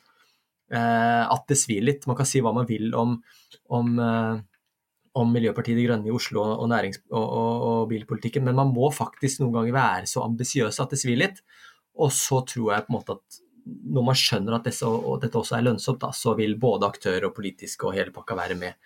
at det svir litt. Man kan si hva man vil om, om, eh, om Miljøpartiet De Grønne i Oslo og, og, og, og, bilpolitikken, men man må faktisk noen ganger være så ambisiøs at det svir litt. Og så tror jeg på en måte at når man skjønner at dette, dette også er lønnsomt, da, så vil både aktører og politiske og hele pakka være med.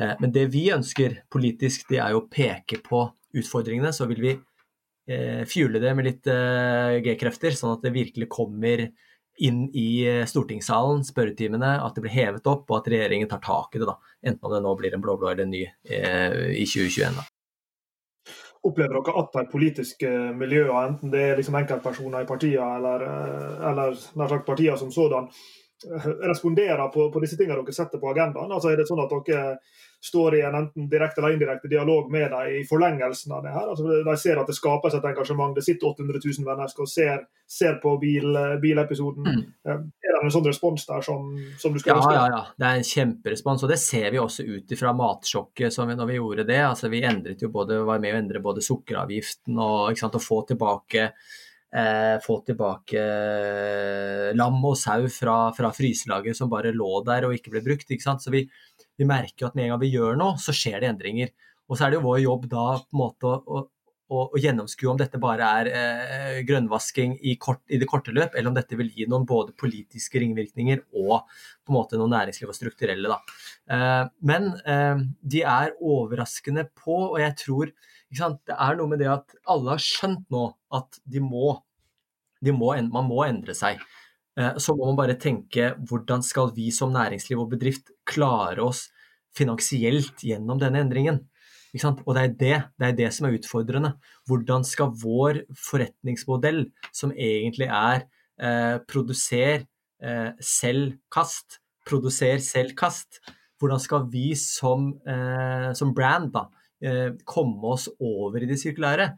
Eh, men det vi ønsker politisk, det er jo å peke på utfordringene. Så vil vi eh, det med litt eh, G-krefter, sånn at det virkelig kommer inn i eh, stortingssalen, spørretimene, at det blir hevet opp, og at regjeringen tar tak i det. da, Enten om det nå blir en blå-blå eller en ny eh, i 2021. da. Opplever dere at de politiske miljøene, enten det er liksom enkeltpersoner i partiene eller, eh, eller nær sagt partier som sådan, responderer på, på, disse tingene dere setter på agendaen? Altså Er det sånn at dere står i en enten direkte eller indirekte dialog med dem i forlengelsen av det her? Altså De ser at det skapes et engasjement. Det sitter 800 000 mennesker og ser, ser på bil, bilepisoden. Mm. Eh, er det en sånn respons der som, som du skulle ønske? Ja, ja, ja. Det er en kjemperespons. Og det ser vi også ut ifra matsjokket som vi, når vi gjorde det. Altså Vi endret jo både, var med å endre både sukkeravgiften og sant, å få tilbake eh, få tilbake eh, lam og sau fra, fra fryselaget som bare lå der og ikke ble brukt. Ikke sant? Så vi, vi merker jo at med en gang vi gjør noe, så skjer det endringer. Og så er det jo vår jobb da på en måte å, å, å, gjennomskue om dette bare er eh, grønnvasking i, kort, i, det korte løp, eller om dette vil gi noen både politiske ringvirkninger og på en måte noe næringsliv og strukturelle. Eh, men eh, de er overraskende på, og jeg tror det er noe med det at alle har skjønt nå at de må, de må man må endre seg. Eh, så må man bare tenke hvordan skal vi som næringsliv og bedrift klare oss finansielt gjennom denne endringen. Og det er det, det er det som er utfordrende. Hvordan skal vår forretningsmodell, som egentlig er eh, produser, eh, selv, kast, produser, selv, kast, hvordan skal vi som, eh, som brand da, Eh, komme oss over i det sirkulære.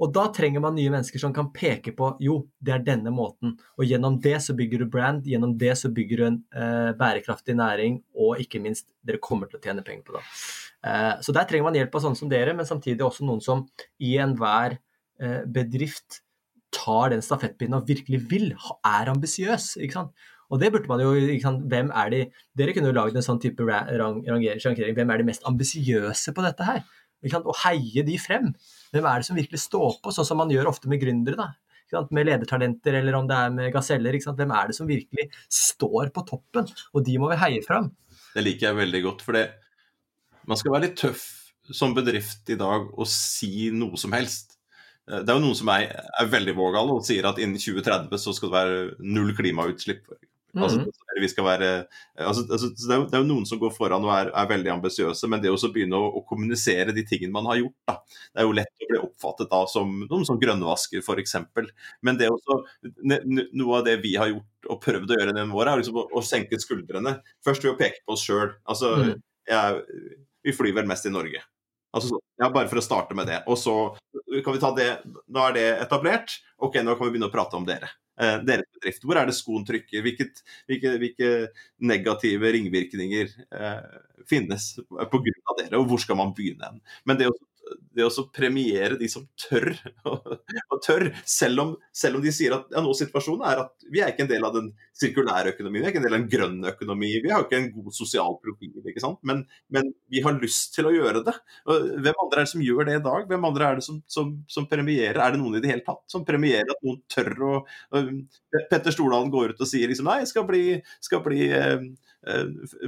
Og da trenger man nye mennesker som kan peke på jo, det er denne måten. Og gjennom det så bygger du brand, gjennom det så bygger du en eh, bærekraftig næring, og ikke minst, dere kommer til å tjene penger på det. Eh, så der trenger man hjelp av sånne som dere, men samtidig også noen som i enhver eh, bedrift tar den stafettpinnen og virkelig vil, er ambisiøs. ikke sant? Og det burde man jo, hvem er de, Dere kunne jo lagd en sånn type rangering. Hvem er de mest ambisiøse på dette her? Og heie de frem. Hvem er det som virkelig står på, sånn som man gjør ofte med gründere? da, Med ledertalenter eller om det er med gaseller. Hvem er det som virkelig står på toppen? Og de må vi heie fram. Det liker jeg veldig godt. For man skal være litt tøff som bedrift i dag og si noe som helst. Det er jo noen som er, er veldig vågale og sier at innen 2030 så skal det være null klimautslipp. Mm. Altså, være, altså, altså, det, er jo, det, er jo, noen som går foran og er, er veldig ambisiøse, men det å begynne å, å, kommunisere de tingene man har gjort, da, det er jo lett å bli oppfattet da som noen som grønnvasker f.eks. Men det også, noe av det vi har gjort og prøvd å gjøre denne våren, er liksom å, å, senke skuldrene. Først ved å peke på oss sjøl. Altså, mm. vi flyr vel mest i Norge. Altså, ja, bare for å starte med det. Og så kan vi ta det, da er det etablert. Ok, nå kan vi begynne å prate om dere eh, deres bedrift. Hvor er det skoen trykker? Hvilket, hvilke, hvilke, negative ringvirkninger eh, finnes pga. dere, og hvor skal man begynne? Men det å det å premiere de som tør, (laughs) og tør selv, om, selv om de sier at ja, nå situasjonen er at vi er ikke en del av den sirkulære økonomien, vi er ikke en del av en grønn økonomi, vi har ikke en god sosial profil, ikke sant? Men, men vi har lyst til å gjøre det. Hvem andre er det som gjør det i dag? Hvem andre er det som, som, som premierer? Er det noen i det hele tatt som premierer at noen tør å Petter Stordalen går ut og sier liksom nei, skal bli, skal bli eh,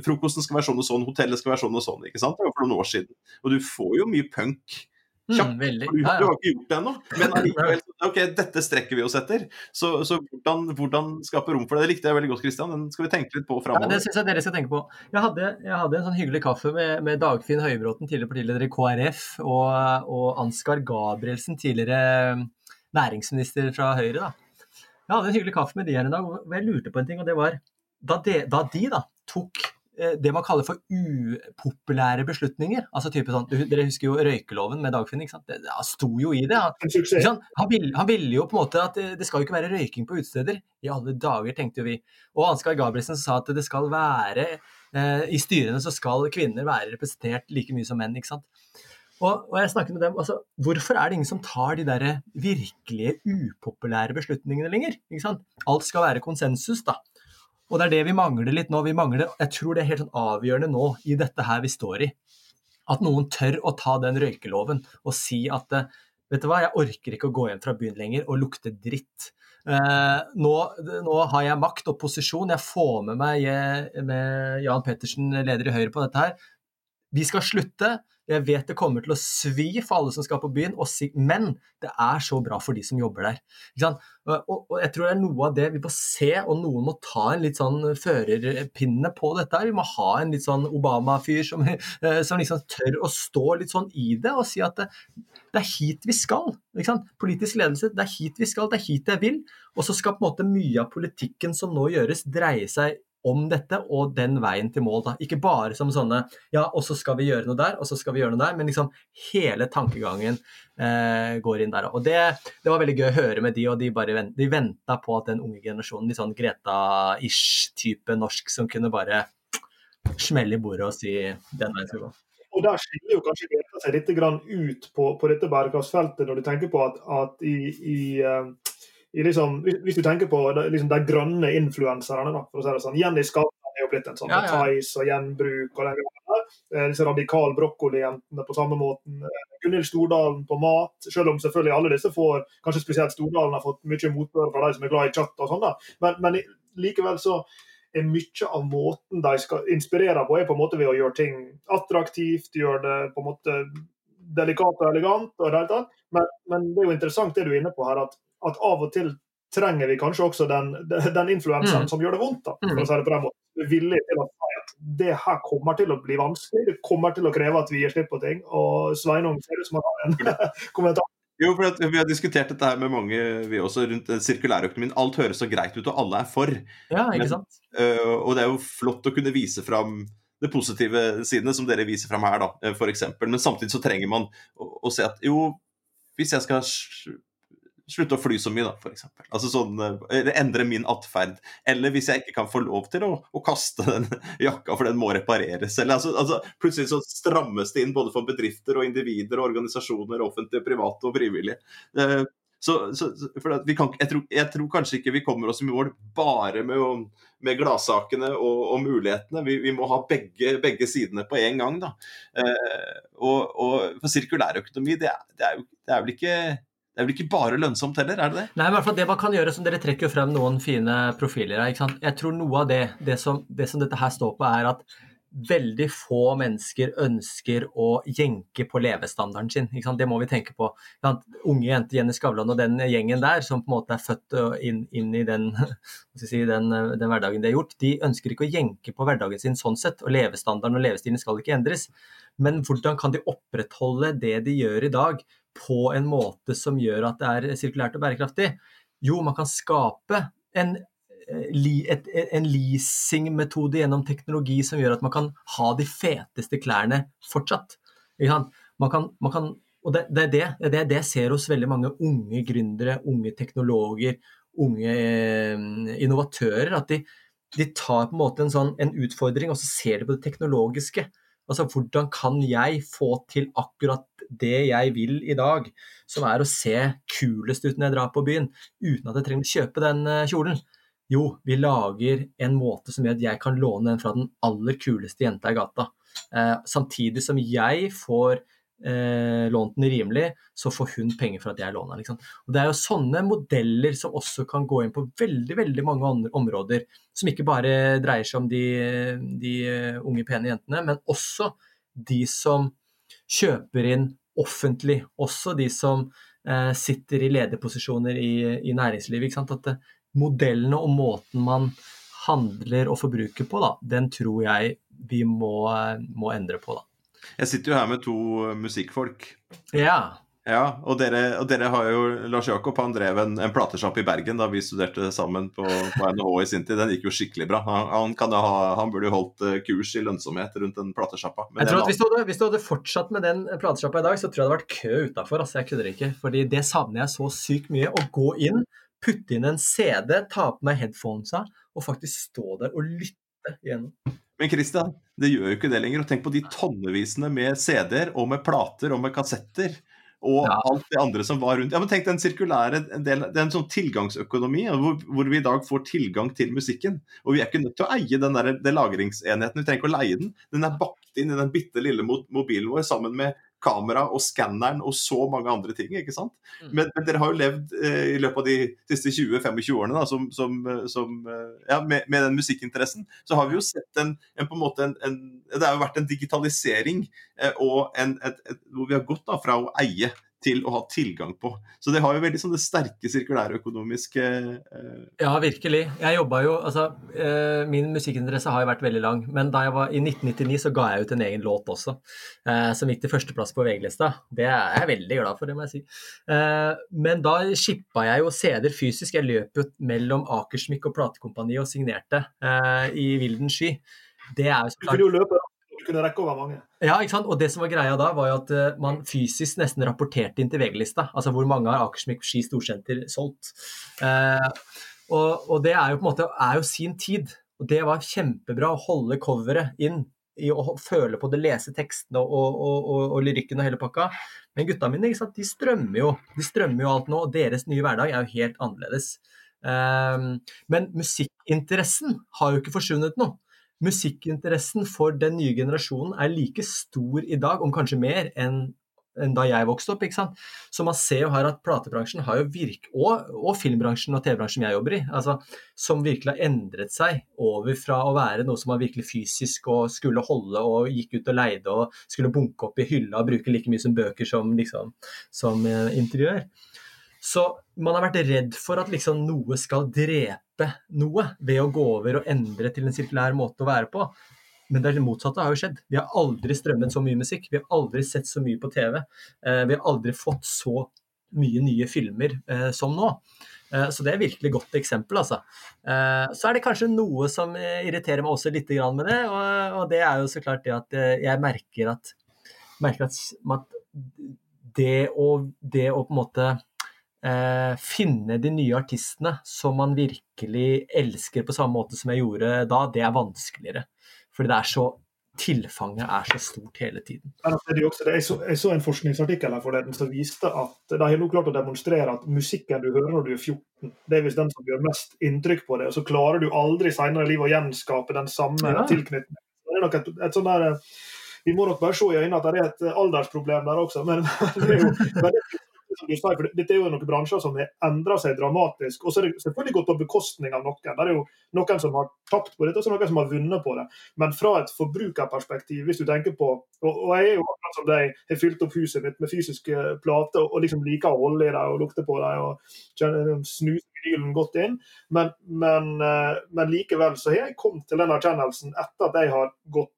frokosten skal være sånn og sånn, hotellet skal være sånn og sånn. ikke sant? Det var for noen år siden. Og du får jo mye punk kjapt. Mm, du, du, har ikke gjort det ennå, men (laughs) allikevel ok, dette strekker vi oss etter. Så, så hvordan, hvordan, skape rom for det? Det likte jeg veldig godt, Kristian. Den skal vi tenke litt på framover. Ja, det syns jeg dere skal tenke på. Jeg hadde, jeg hadde en sånn hyggelig kaffe med, med Dagfinn Høybråten, tidligere partileder i KrF, og, og Ansgar Gabrielsen, tidligere næringsminister fra Høyre. da. Jeg hadde en hyggelig kaffe med de her en dag, og jeg lurte på en ting. og det var Da de da, de da tok eh, det man kaller for upopulære beslutninger. altså type sånn, Dere husker jo røykeloven med Dagfinn. ikke sant? Det, det sto jo i det. Han, han, ville, han, ville, jo på en måte at det, det skal jo ikke være røyking på utesteder. I alle dager, tenkte jo vi. Og Ansgar Gabrielsen sa at det skal være eh, I styrene så skal kvinner være representert like mye som menn. ikke sant? Og, og, jeg snakket med dem, altså, Hvorfor er det ingen som tar de der virkelige upopulære beslutningene lenger? Ikke sant? Alt skal være konsensus, da. Og det er det vi mangler litt nå. Vi mangler, jeg tror det er helt sånn avgjørende nå i dette her vi står i. At noen tør å ta den røykeloven og si at vet du hva, jeg orker ikke å gå hjem fra byen lenger og lukte dritt. Eh, nå, nå, har jeg makt og posisjon, jeg får med meg med Jan Pettersen, leder i Høyre, på dette her. Vi skal slutte. Jeg vet det kommer til å svi for alle som skal på byen, men det er så bra for de som jobber der. Og, og, jeg tror det er noe av det vi må se, og noen må ta en litt sånn førerpinne på dette. her. Vi må ha en litt sånn Obama-fyr som, eh, som, liksom tør å stå litt sånn i det og si at det, det er hit vi skal. Politisk ledelse, det er hit vi skal, det er hit jeg vil. Og så skal på en måte mye av politikken som nå gjøres, dreie seg om dette og den veien til mål. Da. Ikke bare som sånne ja, og så skal vi gjøre noe der, og så skal vi gjøre noe der, men liksom hele tankegangen eh, går inn der. Og det, det, var veldig gøy å høre med de, og de bare de venta på at den unge generasjonen, litt sånn Greta-ish-type norsk, som kunne bare smelle i bordet og si den veien skal gå. Og Der skiller jo kanskje Greta seg litt ut på, på dette bærekraftsfeltet, når du tenker på at, at i, i uh, liksom, hvis du tenker på liksom, de grønne influenserne, for å si det sånn. Jenny Skavlan er jo blitt en sånn ja, ja. Thais og gjenbruk og den der. Eh, disse radikal brokkoli-jentene på samme måten. Eh, Gunhild Stordalen på mat, selv om selvfølgelig alle disse får, kanskje spesielt Stordalen har fått mye motbør fra de som er glad i chat og sånn. Men, men likevel så er mye av måten de skal inspirere på, er på en måte ved å gjøre ting attraktivt, gjøre det på en måte delikat og elegant. og det men, men det er jo interessant det du er inne på her, at at av og til trenger vi kanskje også den, den influenseren mm. som gjør det vondt. da, for å mm. si det på den måten. Vi er til å si at det her kommer til å bli vanskelig, det kommer til å kreve at vi gir slipp på ting. Og Sveinung ser ut som han har en (laughs) kommentar. Jo, for Vi har diskutert dette her med mange vi også rundt sirkulærøkonomien. Alt høres så greit ut, og alle er for. Ja, ikke sant? Men, uh, og det er jo flott å kunne vise fram det positive sidene, som dere viser fram her, da, for eksempel. Men samtidig så trenger man å, å se at jo, hvis jeg skal slutte å fly så mye, da, f.eks. Altså sånn, eh, endre min atferd. Eller hvis jeg ikke kan få lov til å, å kaste den (laughs) jakka, for den må repareres. Eller, altså, altså, plutselig så strammes det inn både for bedrifter og individer og organisasjoner, offentlige, private og frivillige. Eh, Så, så, kan, jeg, tror, jeg tror kanskje ikke vi kommer oss i mål bare med, å- med gladsakene og, og mulighetene. Vi, vi må ha begge, begge sidene på en gang. Da. Eh, og, og for sirkulærøkonomi, det, det, er det er vel ikke det er vel ikke bare lønnsomt heller, er det det? Nei, i hvert fall det man kan gjøre, som Dere trekker frem noen fine profiler her. Jeg tror noe av det, det som, det som dette her står på, er at veldig få mennesker ønsker å jenke på levestandarden sin. Det må vi tenke på. Unge jenter Jenny Skavlan og den gjengen der, som på en måte er født inn, inn i den, (laughs) si, den, den hverdagen de har gjort, de ønsker ikke å jenke på hverdagen sin sånn sett. Og levestandarden og levestilen skal ikke endres. Men hvordan kan de opprettholde det de gjør i dag, på en måte som gjør at det er sirkulært og bærekraftig? Jo, man kan skape en, eh, en leasingmetode gjennom teknologi som gjør at man kan ha de feteste klærne fortsatt. Man kan, man kan, og det, det, er det, det det jeg ser hos veldig mange unge gründere, unge teknologer, unge eh, innovatører. At de, de tar på en måte en, sånn, en utfordring, og så ser de på det teknologiske. Altså, hvordan kan jeg få til akkurat det jeg vil i dag, som er å se kulest ut når jeg drar på byen, uten at jeg trenger å kjøpe den eh, kjolen? Jo, vi lager en måte som gjør at jeg kan låne den fra den aller kuleste jenta i gata. Eh, samtidig som jeg får eh, lånt den rimelig, så får hun penger for at jeg låner den. Liksom. Og Det er jo sånne modeller som også kan gå inn på veldig veldig mange andre områder. Som ikke bare dreier seg om de, de unge, pene jentene, men også de som kjøper inn offentlig. Også de som eh, sitter i lederposisjoner i, i næringslivet. Ikke sant? At det, modellene og måten man handler og forbruker på, da, den tror jeg vi må, eh, må endre på. Da. Jeg sitter jo her med to musikkfolk. Ja. Ja, og dere, og dere har jo Lars Jakob han drev en, en platesjappe i Bergen da vi studerte sammen på, på NHH i sin tid. Den gikk jo skikkelig bra. Han, han, kan ha, han burde jo holdt eh, kurs i lønnsomhet rundt den platesjappa. Jeg tror at hvis du, hadde, hvis du hadde fortsatt med den platesjappa i dag, så tror jeg det hadde vært kø utafor. Altså, jeg kødder ikke. Fordi det savner jeg så sykt mye. Å gå inn, putte inn en CD, ta på meg headphonesa og faktisk stå der og lytte igjennom. Men Christian, det gjør jo ikke det lenger. Og tenk på de tonnevisene med CD-er og med plater og med kassetter. Og Ja. alt det andre som var rundt. Ja, men tenk den sirkulære delen. Det er en sånn tilgangsøkonomi hvor, hvor vi i dag får tilgang til musikken. Og vi er ikke nødt til å eie den der, den lagringsenheten. Vi trenger ikke å leie den. Den er bakt inn i den bitte lille mobilen vår sammen med kamera og skanneren og så mange andre ting. ikke sant? Mm. Men, men dere har jo levd eh, i løpet av de siste 20-25 årene da, som, som, eh, som, eh, ja, med, med den musikkinteressen. Så har vi jo sett en, en på en måte en, en, Det har jo vært en digitalisering eh, og en, et, et, hvor vi har gått da, fra å eie til å ha tilgang på. Så det har jo veldig sånn det sterke sirkulærøkonomiske eh, Ja, virkelig. Jeg jobba jo Altså, eh, min musikkinteresse har jo vært veldig lang, men da jeg var i 1999, så ga jeg ut en egen låt også, eh, som gikk til førsteplass på VG-lista. Det er jeg veldig glad for, det må jeg si. Eh, men da shippa jeg jo CD-er fysisk. Jeg løp jo mellom Akersmik og platekompani og signerte eh, i vilden sky. Det er jo så Du du kunne rekke over mange. Ja, ikke sant? Og det som var greia da, var jo at eh, man fysisk nesten rapporterte inn til VG-lista. Altså hvor mange har Akersmik Ski Storsenter solgt. Eh, og, og det er jo på en måte er jo sin tid. Og det var kjempebra å holde coveret inn i å føle på det, lese tekstene og, og, og, og lyrikken og hele pakka. Men gutta mine ikke sant? de strømmer jo de strømmer jo alt nå, og deres nye hverdag er jo helt annerledes. Um, men musikkinteressen har jo ikke forsvunnet noe musikkinteressen for den nye generasjonen er like stor i dag, om kanskje mer, enn enn da jeg vokste opp. ikke sant? Så man ser jo her at platebransjen har jo virk, og, og filmbransjen og TV-bransjen jeg jobber i, altså, som virkelig har endret seg over fra å være noe som var virkelig fysisk og skulle holde og gikk ut og leide og skulle bunke opp i hylla og bruke like mye som bøker som, liksom, som eh. Så man har vært redd for at liksom noe skal drepe noe ved å gå over og endre til en sirkulær måte å være på. Men det motsatte har jo skjedd. Vi har aldri strømmet så mye musikk. Vi har aldri sett så mye på TV. Eh, vi har aldri fått så mye nye filmer eh, som nå. Eh, så det er virkelig godt eksempel, altså. Så er det kanskje noe som irriterer meg også litt med det, og, det er jo så klart det at jeg merker at, merker at det å, det å på en måte eh, finne de nye artistene som man virkelig elsker på samme måte som jeg gjorde da, det er vanskeligere. Fordi det er så tilfanget er så stort hele tiden. Det det. Jeg, så, jeg, så, en forskningsartikkel her forleden som viste at de har nå klart å demonstrere at musikken du hører når du er 14, det er visst den som gjør mest inntrykk på deg. Og så klarer du aldri senere i livet å gjenskape den samme ja. tilknytningen. Det er nok et, et sånn der, Vi må nok bare se i øynene at det er et aldersproblem der også. (laughs) men, det er jo veldig du sier, for Dette er jo noen bransjer som har endra seg dramatisk. Og så er det selvfølgelig gått på bekostning av noen. Det er jo noen som har tapt på dette, og så noen som har vunnet på det. Men fra et forbrukerperspektiv, hvis du tenker på Og, og jeg er jo akkurat som deg, har fylt opp huset mitt med fysiske plater og liksom liker å holde i dem og lukte på dem og snuse vinylen godt inn. Men, men, eh, men likevel så har jeg kommet til den erkjennelsen etter at jeg har gått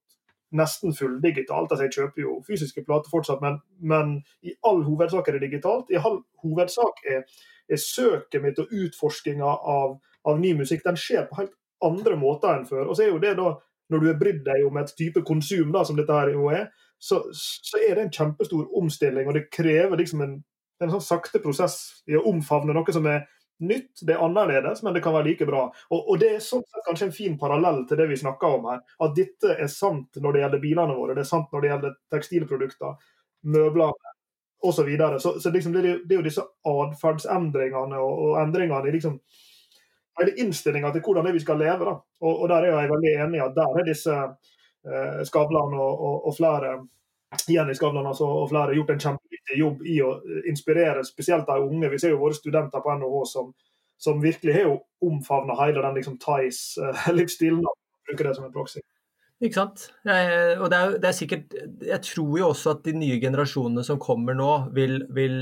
nesten fulldigitalt. Altså, jeg kjøper jo fysiske plater fortsatt, men, men, i all hovedsak er det digitalt. I all hovedsak er, er søket mitt og utforskinga av, av, ny musikk den skjer på helt andre måter enn før. Og så er jo det da, Når du har brydd deg om et type konsum, da, som dette her jo er, så, så, er det en kjempestor omstilling. Og det krever liksom en, en sånn sakte prosess i å omfavne noe som er nytt, det er annerledes, men det kan være like bra. Og, og Det er sånn sett kanskje en fin parallell til det vi snakker om her. At dette er sant når det gjelder bilene våre, det er sant når det gjelder tekstilprodukter, møbler osv. Så, videre. så Så liksom det, det, er jo disse atferdsendringene og, og, endringene i liksom hele innstillinga til hvordan vi skal leve. da. Og, og Der er jeg veldig enig i at der er disse eh, Skavlan og, og, flere Jenny Skavlan altså, og flere gjort en kjempeviktig jobb i å inspirere spesielt de unge. Vi ser jo våre studenter på NHH som, som virkelig har jo omfavna hele den liksom Thais-livsstilen. (laughs) Uh, bruker det som en proxy. Ikke sant. Og det er, det er, sikkert Jeg tror jo også at de nye generasjonene som kommer nå, vil, vil,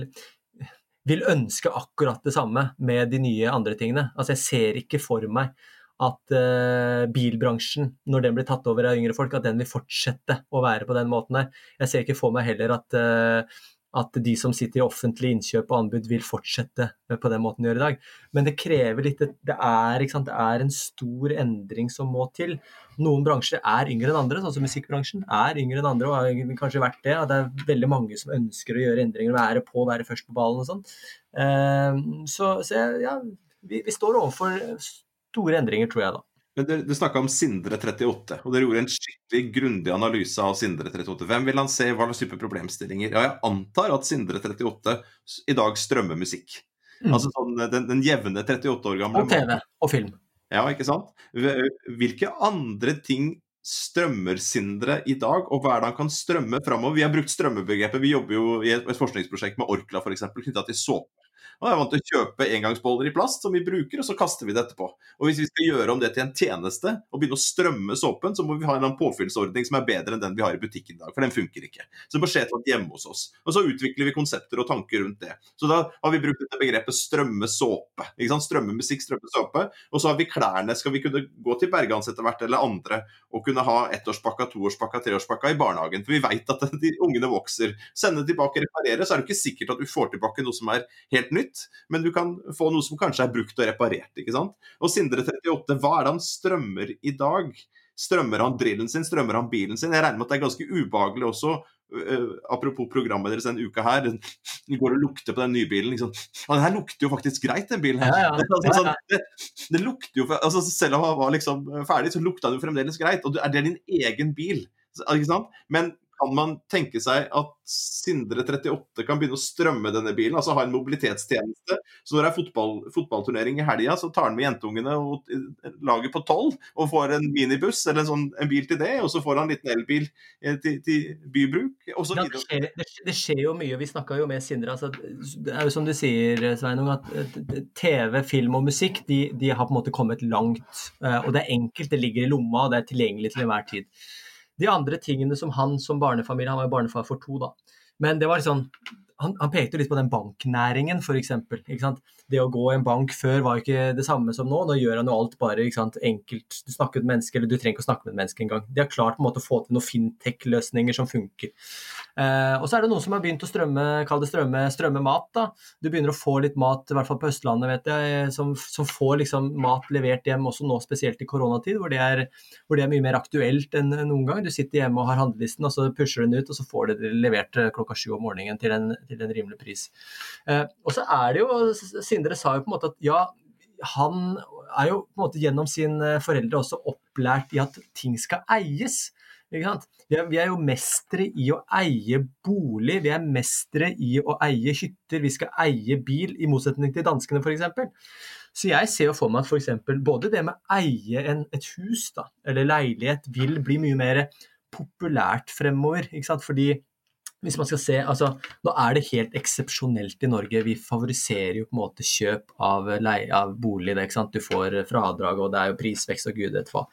vil ønske akkurat det samme med de nye andre tingene. Altså Jeg ser ikke for meg at uh, bilbransjen, når den blir tatt over av yngre folk, at den vil fortsette å være på den måten her. Jeg ser ikke for meg heller at, uh, at de som sitter i offentlig innkjøp og anbud, vil fortsette på den måten de gjør i dag. Men det krever litt Det er, det er en stor endring som må til. Noen bransjer er yngre enn andre, sånn som musikkbransjen er yngre enn andre og har kanskje vært det. Det er veldig mange som ønsker å gjøre endringer, være på, være først på ballen og sånn. Uh, så, så ja, vi, vi står overfor store endringer, tror jeg da. Men Dere, dere snakka om Sindre 38, og dere gjorde en skikkelig grundig analyse av Sindre 38. Hvem vil han se, hva slags type problemstillinger? Ja, jeg antar at Sindre 38 i dag strømmer musikk. Mm. Altså sånn, den, den, jevne 38 år gamle Og TV og film. Ja, ikke sant. Hvilke andre ting strømmer Sindre i dag, og hva er det han kan strømme framover? Vi har brukt strømmebegrepet. Vi jobber jo i et, et forskningsprosjekt med Orkla f.eks. knytta til såpe. Og jeg er vant til å kjøpe engangsboller i plast som vi bruker, og så kaster vi det etterpå. Og hvis vi skal gjøre om det til en tjeneste og begynne å strømme såpen, så må vi ha en påfyllsordning som er bedre enn den vi har i butikken i dag, for den funker ikke. Så det må skje et eller hjemme hos oss. Og så utvikler vi konsepter og tanker rundt det. Så da har vi brukt dette begrepet strømme såpe. ikke sant? Strømme musikk, strømme såpe. Og så har vi klærne. Skal vi kunne gå til Bergans etter hvert, eller andre, og kunne ha ettårspakka, toårspakka, treårspakka i barnehagen? For vi veit at (laughs) de ungene vokser. Sende tilbake, reparere, så er det ikke sikkert at du får tilbake noe som er helt nytt nytt, men du kan få noe som kanskje er brukt og reparert. ikke sant? Og Sindre 38, hva er det han strømmer i dag? Strømmer han drillen sin, strømmer han bilen sin? Jeg regner med at det er ganske ubehagelig også. Uh, apropos programmet deres denne uka her. den går og lukter på den nye bilen. Liksom. Ja, den her lukter jo faktisk greit, den bilen her. Ja, ja. Altså, det, det, lukter jo, altså, Selv om han var liksom ferdig, så lukta den jo fremdeles greit. Og er det din egen bil? Ikke sant? Men kan man tenke seg at Sindre 38 kan begynne å strømme denne bilen, altså ha en mobilitetstjeneste. Så når det er fotball, fotballturnering i helga, så tar han med jentungene og laget på tolv og får en minibuss eller en, sånn, en, bil til det, og så får han en liten elbil eh, til, til bybruk osv. Ja, det, skjer, det, det skjer jo mye. Vi snakka jo med Sindre. Altså, det er jo som du sier, Sveinung, at TV, film og musikk de, de har på en måte kommet langt. Eh, og det er enkelt, det ligger i lomma, og det er tilgjengelig til enhver tid de andre tingene som han som barnefamilie Han var jo barnefar for to, da. Men det var liksom han, han, pekte litt på den banknæringen, f.eks. Det å gå i en bank før var ikke det samme som nå. Nå gjør han jo alt bare enkelt. Du snakker med et menneske, eller du trenger ikke å snakke med et menneske engang. De har klart på en måte å få til noen fintech-løsninger som funker. Eh, og så er det noen som har begynt å strømme, kall det strømme, strømme mat. da. Du begynner å få litt mat, i hvert fall på Østlandet, vet jeg, som, som får liksom mat levert hjem også nå, spesielt i koronatid, hvor det er, hvor det er mye mer aktuelt enn noen gang. Du sitter hjemme og har handlelisten, og så pusher du den ut, og så får du det levert klokka sju om morgenen til en til en rimelig pris. Eh, og så er det jo, Sindre sa jo på en måte at ja, han er jo på en måte gjennom sine foreldre også opplært i at ting skal eies. Vi er, vi er, jo mestere i å eie bolig, vi er mestere i å eie hytter, vi skal eie bil, i motsetning til danskene f.eks. Så jeg ser jo for meg at f.eks. både det med å eie en, et hus da, eller leilighet vil bli mye mer populært fremover. ikke sant? Fordi hvis man skal se, altså, Nå er det helt eksepsjonelt i Norge. Vi favoriserer jo på en måte kjøp av, leie, av bolig. Det? Du får fradrag, og det er jo prisvekst og gud vet hva.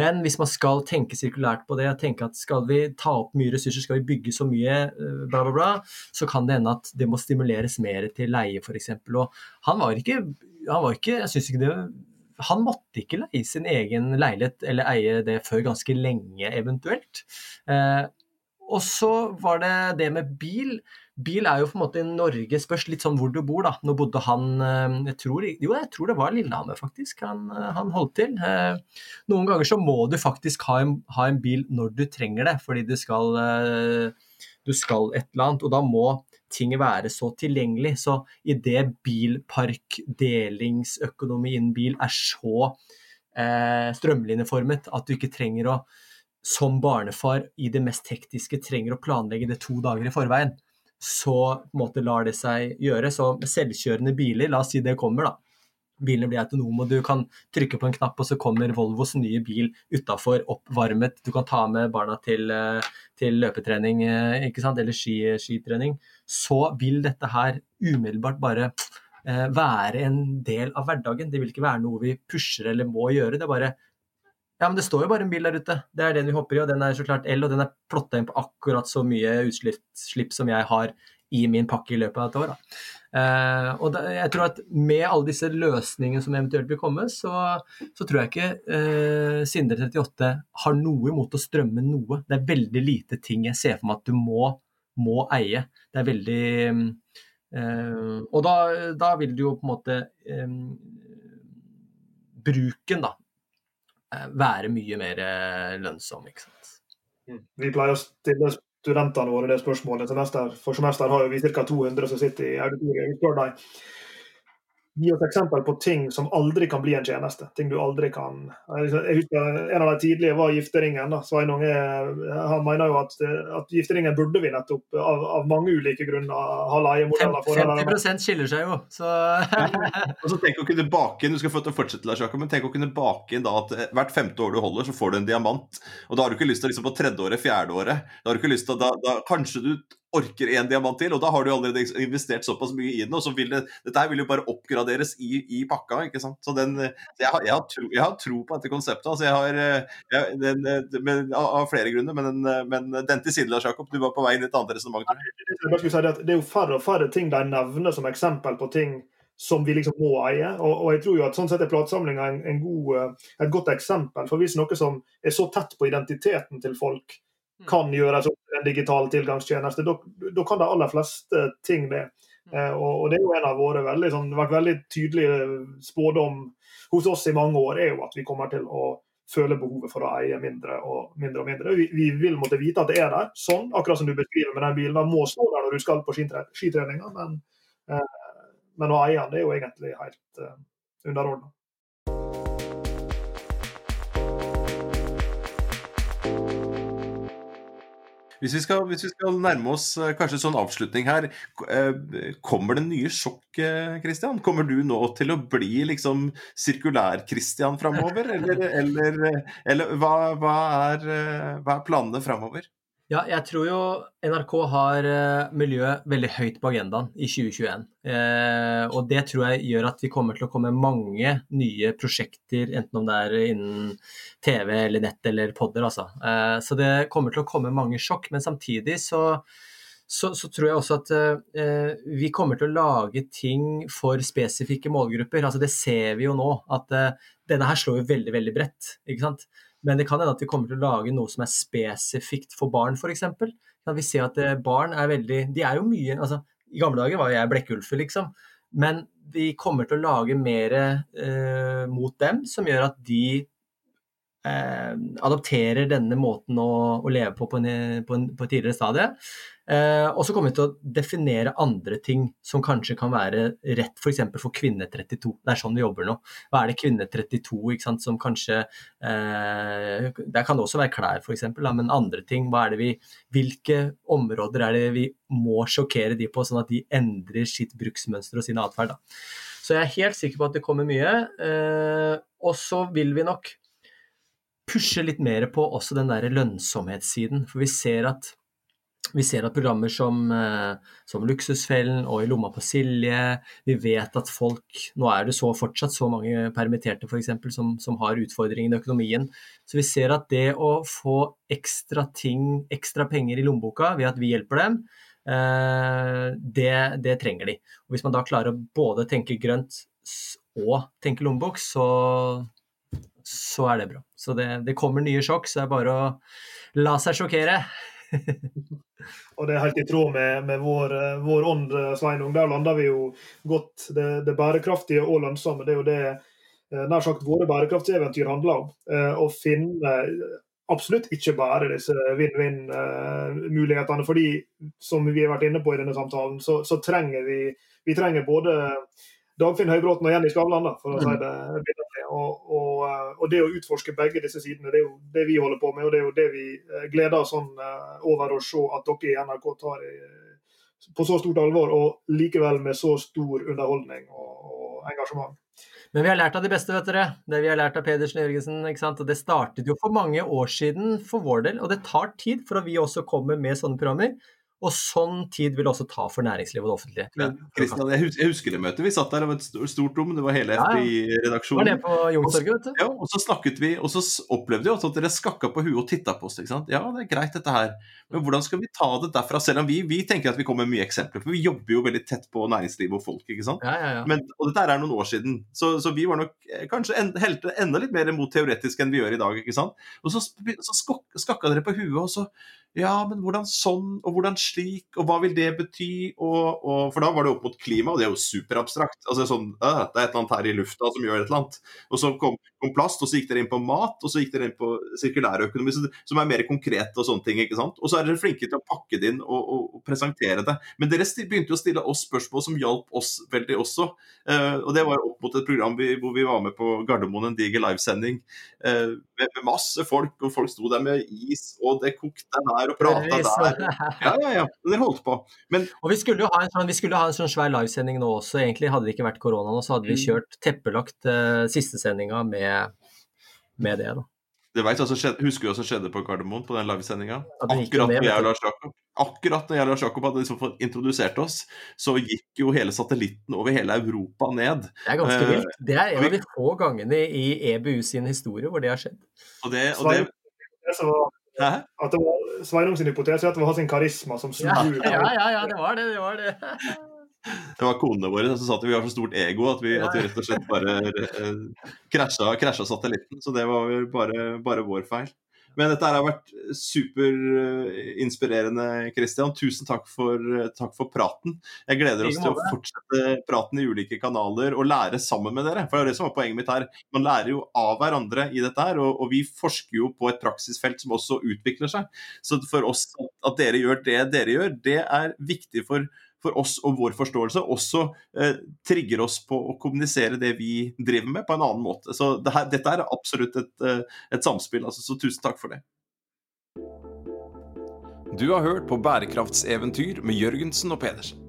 Men hvis man skal tenke sirkulært på det, tenke at skal vi ta opp mye ressurser, skal vi bygge så mye, eh, bla, bla, bla, så kan det hende at det må stimuleres mer til leie, f.eks. Og han var ikke, han var ikke Jeg syns ikke det han måtte ikke leie sin egen leilighet eller eie det før ganske lenge, eventuelt. Eh, og så var det det med bil. Bil er jo på en måte i Norge, spørs litt sånn hvor du bor, da. Nå bodde han eh, jeg tror, Jo, jeg tror det var Lillehammer, faktisk, han, eh, han holdt til. Eh, noen ganger så må du faktisk ha en, ha en, bil når du trenger det, fordi du skal, du skal et eller annet. Og da må ting være så tilgjengelig. Så idet bilpark, delingsøkonomi innen bil er så eh, strømlinjeformet at du ikke trenger å som barnefar i det mest hektiske trenger å planlegge det to dager i forveien, så måte lar det seg gjøre. Så selvkjørende biler, la oss si det kommer, da. Bilene blir autonome, og du kan trykke på en knapp, og så kommer Volvos nye bil utafor, oppvarmet. Du kan ta med barna til, eh, til løpetrening eh, eller ski, skitrening. Så vil dette her umiddelbart bare eh, være en del av hverdagen. Det vil ikke være noe vi pusher eller må gjøre. Det er bare ja, men det står jo bare en bil der ute. Det er den vi hopper i, og den er så klart el, og den er plotta inn på akkurat så mye utslipp som jeg har i min pakke i løpet av et år. Uh, og da, jeg tror at med alle disse løsningene som eventuelt vil komme, så, så tror jeg ikke uh, Sindre 38 har noe imot å strømme noe. Det er veldig lite ting jeg ser for meg at du må, må eie. Det er veldig uh, Og da, da, vil du jo på en måte um, Bruken, da, Eh, være mye mer eh, lønnsom. ikke sant? Mm. Vi pleier å stille studentene våre det spørsmålet. Semester, for semester har vi ca. 200 som sitter i auditoriet. Vi spør dem Gi oss eksempel på ting som aldri kan bli en tjeneste. Ting du aldri kan Jeg husker En av de tidlige var gifteringen. da, Sveinung han mener jo at, at gifteringen burde vi nettopp, av, av mange ulike grunner, ha leiemodeller for. 50 skiller seg jo, så (laughs) Og så Tenk å kunne bake inn du skal få til å fortsette, Lars Jakob, men tenk å kunne bake inn da at hvert femte år du holder, så får du en diamant. Og Da har du ikke lyst til liksom på tredje året, fjerde året. Da har du ikke lyst til, da, da Kanskje du orker en diamant til, og da har du allerede investert såpass mye i den. og så vil det, Dette her vil jo bare oppgraderes i, i pakka. ikke sant? Så den, jeg, har, jeg, har tro, jeg, har, tro, på dette konseptet. altså jeg har, jeg, den, men, Av flere grunner, men, men den til side, Lars Jakob, du var på vei inn i et annet resonnement. Det er jo færre og færre ting de nevner som eksempel på ting som vi liksom må eie. Og, og jeg tror jo at sånn sett er platesamlinga et godt eksempel. For hvis noe som er så tett på identiteten til folk. Kan gjøres opp til en digital tilgangstjeneste. Da kan de aller fleste ting det. Mm. Eh, og, det er jo en av våre veldig, sånn, vært veldig tydelige spådom hos oss i mange år, er jo at vi kommer til å føle behovet for å eie mindre og mindre. og mindre. Vi, vi vil måtte vite at det er der, sånn, akkurat som du beskriver med den bilen. Den må stå der når du skal på skitreninga, men, eh, men å eie den er jo egentlig helt eh, underordna. Hvis vi, skal, hvis vi skal nærme oss eh, kanskje sånn avslutning her, eh, kommer det nye sjokk? Eh, kommer du nå til å bli liksom sirkulær-Kristian framover, eller, eller, eller hva, hva, er, hva er planene framover? Ja, jeg tror jo NRK har uh, miljøet veldig høyt på agendaen i 2021. Eh, og det tror jeg gjør at vi kommer til å komme mange nye prosjekter, enten om det er innen TV eller nett eller podder, altså. Eh, så det kommer til å komme mange sjokk. Men samtidig så, så, så tror jeg også at eh, vi kommer til å lage ting for spesifikke målgrupper. Altså det ser vi jo nå, at eh, denne her slår jo veldig, veldig bredt. ikke sant? Men det kan hende at vi kommer til å lage noe som er spesifikt for barn, f.eks. Vi ser at eh, barn er veldig De er jo mye altså, I gamle dager var jeg blekkulfer, liksom. Men vi kommer til å lage mer eh, mot dem, som gjør at de eh, adopterer denne måten å, å leve på på, en, på, en, på et tidligere stadie. Eh, og så kommer vi til å definere andre ting som kanskje kan være rett f.eks. For, for kvinne 32. Det er sånn vi jobber nå. Hva er det kvinne 32 ikke sant, som kanskje eh, Der kan også være klær f.eks., men andre ting. Hva er det vi, hvilke områder er det vi må sjokkere de på, sånn at de endrer sitt bruksmønster og sin atferd? Så jeg er helt sikker på at det kommer mye. Eh, og så vil vi nok pushe litt mer på også den der lønnsomhetssiden. For vi ser at vi ser at programmer som, eh, som, Luksusfellen og I lomma på Silje Vi vet at folk Nå er det så fortsatt så mange permitterte f.eks. Som, som har utfordringer i økonomien. Så vi ser at det å få ekstra ting, ekstra penger i lommeboka ved at vi hjelper dem, eh, det, det, trenger de. Og Hvis man da klarer å både tenke grønt og tenke lommebok, så, så er det bra. Så det, det kommer nye sjokk, så det er bare å la seg sjokkere. (laughs) og det er helt i tråd med, med vår, vår, ånd, Sveinung. Der lander vi jo godt. Det, det, bærekraftige og lønnsomme. Det er jo det eh, nær sagt våre bærekraftseventyr handler om. Eh, å finne absolutt ikke bare disse vinn-vinn-mulighetene. fordi, som vi har vært inne på i denne samtalen, så, så trenger vi, vi trenger både Dagfinn Høybråten og Jenny Skavlan, for å si det og, og, eh, og, det å utforske begge disse sidene, det er jo det vi holder på med. Og det er jo det vi eh, gleder oss sånn eh, over å se at dere i NRK tar på så stort alvor, og likevel med så stor underholdning og, og engasjement. Men vi har lært av de beste, vet dere. Det vi har lært av Pedersen og Jørgensen. ikke sant? Og Det startet jo for mange år siden for vår del, og det tar tid for at vi også kommer med sånne programmer. Og sånn tid vil også ta for næringslivet og det offentlige. Men Kristian, jeg husker det møtet. Vi satt der, det var et stort rom, det var hele FBI-redaksjonen. Var det på Youngstorget, vet du. Ja, og så snakket vi, og så opplevde vi også at dere skakka på huet og titta på oss. ikke sant? Ja, det er greit, dette her. Men hvordan skal vi ta det derfra? Selv om vi, vi tenker at vi kommer med mye eksempler, for vi jobber jo veldig tett på næringslivet og folk. ikke sant? Ja, ja, ja. Men, og dette er noen år siden, så, så vi var nok eh, kanskje en, helte enda litt mer mot teoretisk enn vi gjør i dag. ikke sant? Og så, så skakka dere på huet, og så ja, men hvordan sånn, og hvordan slik, og hva vil det bety? Og, og, for da var det opp mot klima, og det er jo superabstrakt. Altså sånn, øh, Det er et eller annet her i lufta som gjør et eller annet. Og så kom, kom, plast, og så gikk dere inn på mat, og så gikk dere inn på sirkulærøkonomi, som er mer konkret og sånne ting. ikke sant? Og så er dere flinke til å pakke det inn og, og, og presentere det. Men dere begynte jo å stille oss spørsmål som hjalp oss veldig også. Uh, og det var opp mot et program vi, hvor vi var med på Gardermoen, en diger livesending uh, med, med masse folk, og folk sto der med is, og det kokte der og prata der. Ja, ja, ja. Dere holdt på. Men, og vi skulle jo ha en sånn, ha en sånn svær livesending nå også. Egentlig hadde det ikke vært korona nå, så hadde vi mm. kjørt teppelagt uh, siste sendinga med, med, det. da. Det vet, altså, Husker du hva som skjedde på Gardermoen på den livesendinga? Akkurat når jeg og Lars Jakob Akkurat når jeg og Lars Jakob hadde liksom fått introdusert oss, så gikk jo hele satellitten over hele Europa ned. Det er ganske uh, vilt. Det er en av de få gangene i EBU sin historie hvor det har skjedd. Og det, og det, det var Hæ? At det var Sveinung sin hypotese at det var sin karisma som slo ja. (laughs) Ja, ja, ja, det var det. Det var det. (laughs) (laughs) Det var konene våre som sa at vi har så stort ego at vi, at vi rett og slett bare eh, krasja, krasja, satellitten. Så det var bare, bare vår feil. Men dette har vært superinspirerende, Christian. Tusen takk for, takk for, praten. Jeg gleder oss til å fortsette praten i ulike kanaler og lære sammen med dere. For det er det som var poenget mitt her. Man lærer jo av hverandre i dette her, og, og vi forsker jo på et praksisfelt som også utvikler seg. Så for oss at dere gjør det dere gjør, det er viktig for for oss og vår forståelse også eh, trigger oss på å kommunisere det vi driver med, på en annen måte. Så det her, dette er absolutt et, eh, et samspill. Altså, så tusen takk for det. Du har hørt på Bærekraftseventyr med Jørgensen og Pedersen.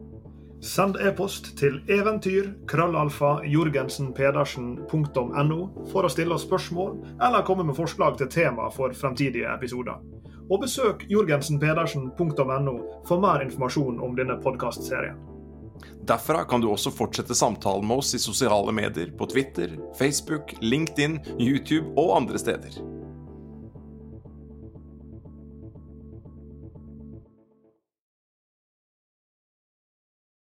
Send e-post til eventyr krøllalfa jorgensenpedersen.no for å stille oss spørsmål eller komme med forslag til tema for fremtidige episoder. Og besøk jorgensenpedersen.no for mer informasjon om denne podkastserien. Derfra kan du også fortsette samtalen med oss i sosiale medier på Twitter, Facebook, LinkedIn, YouTube og andre steder.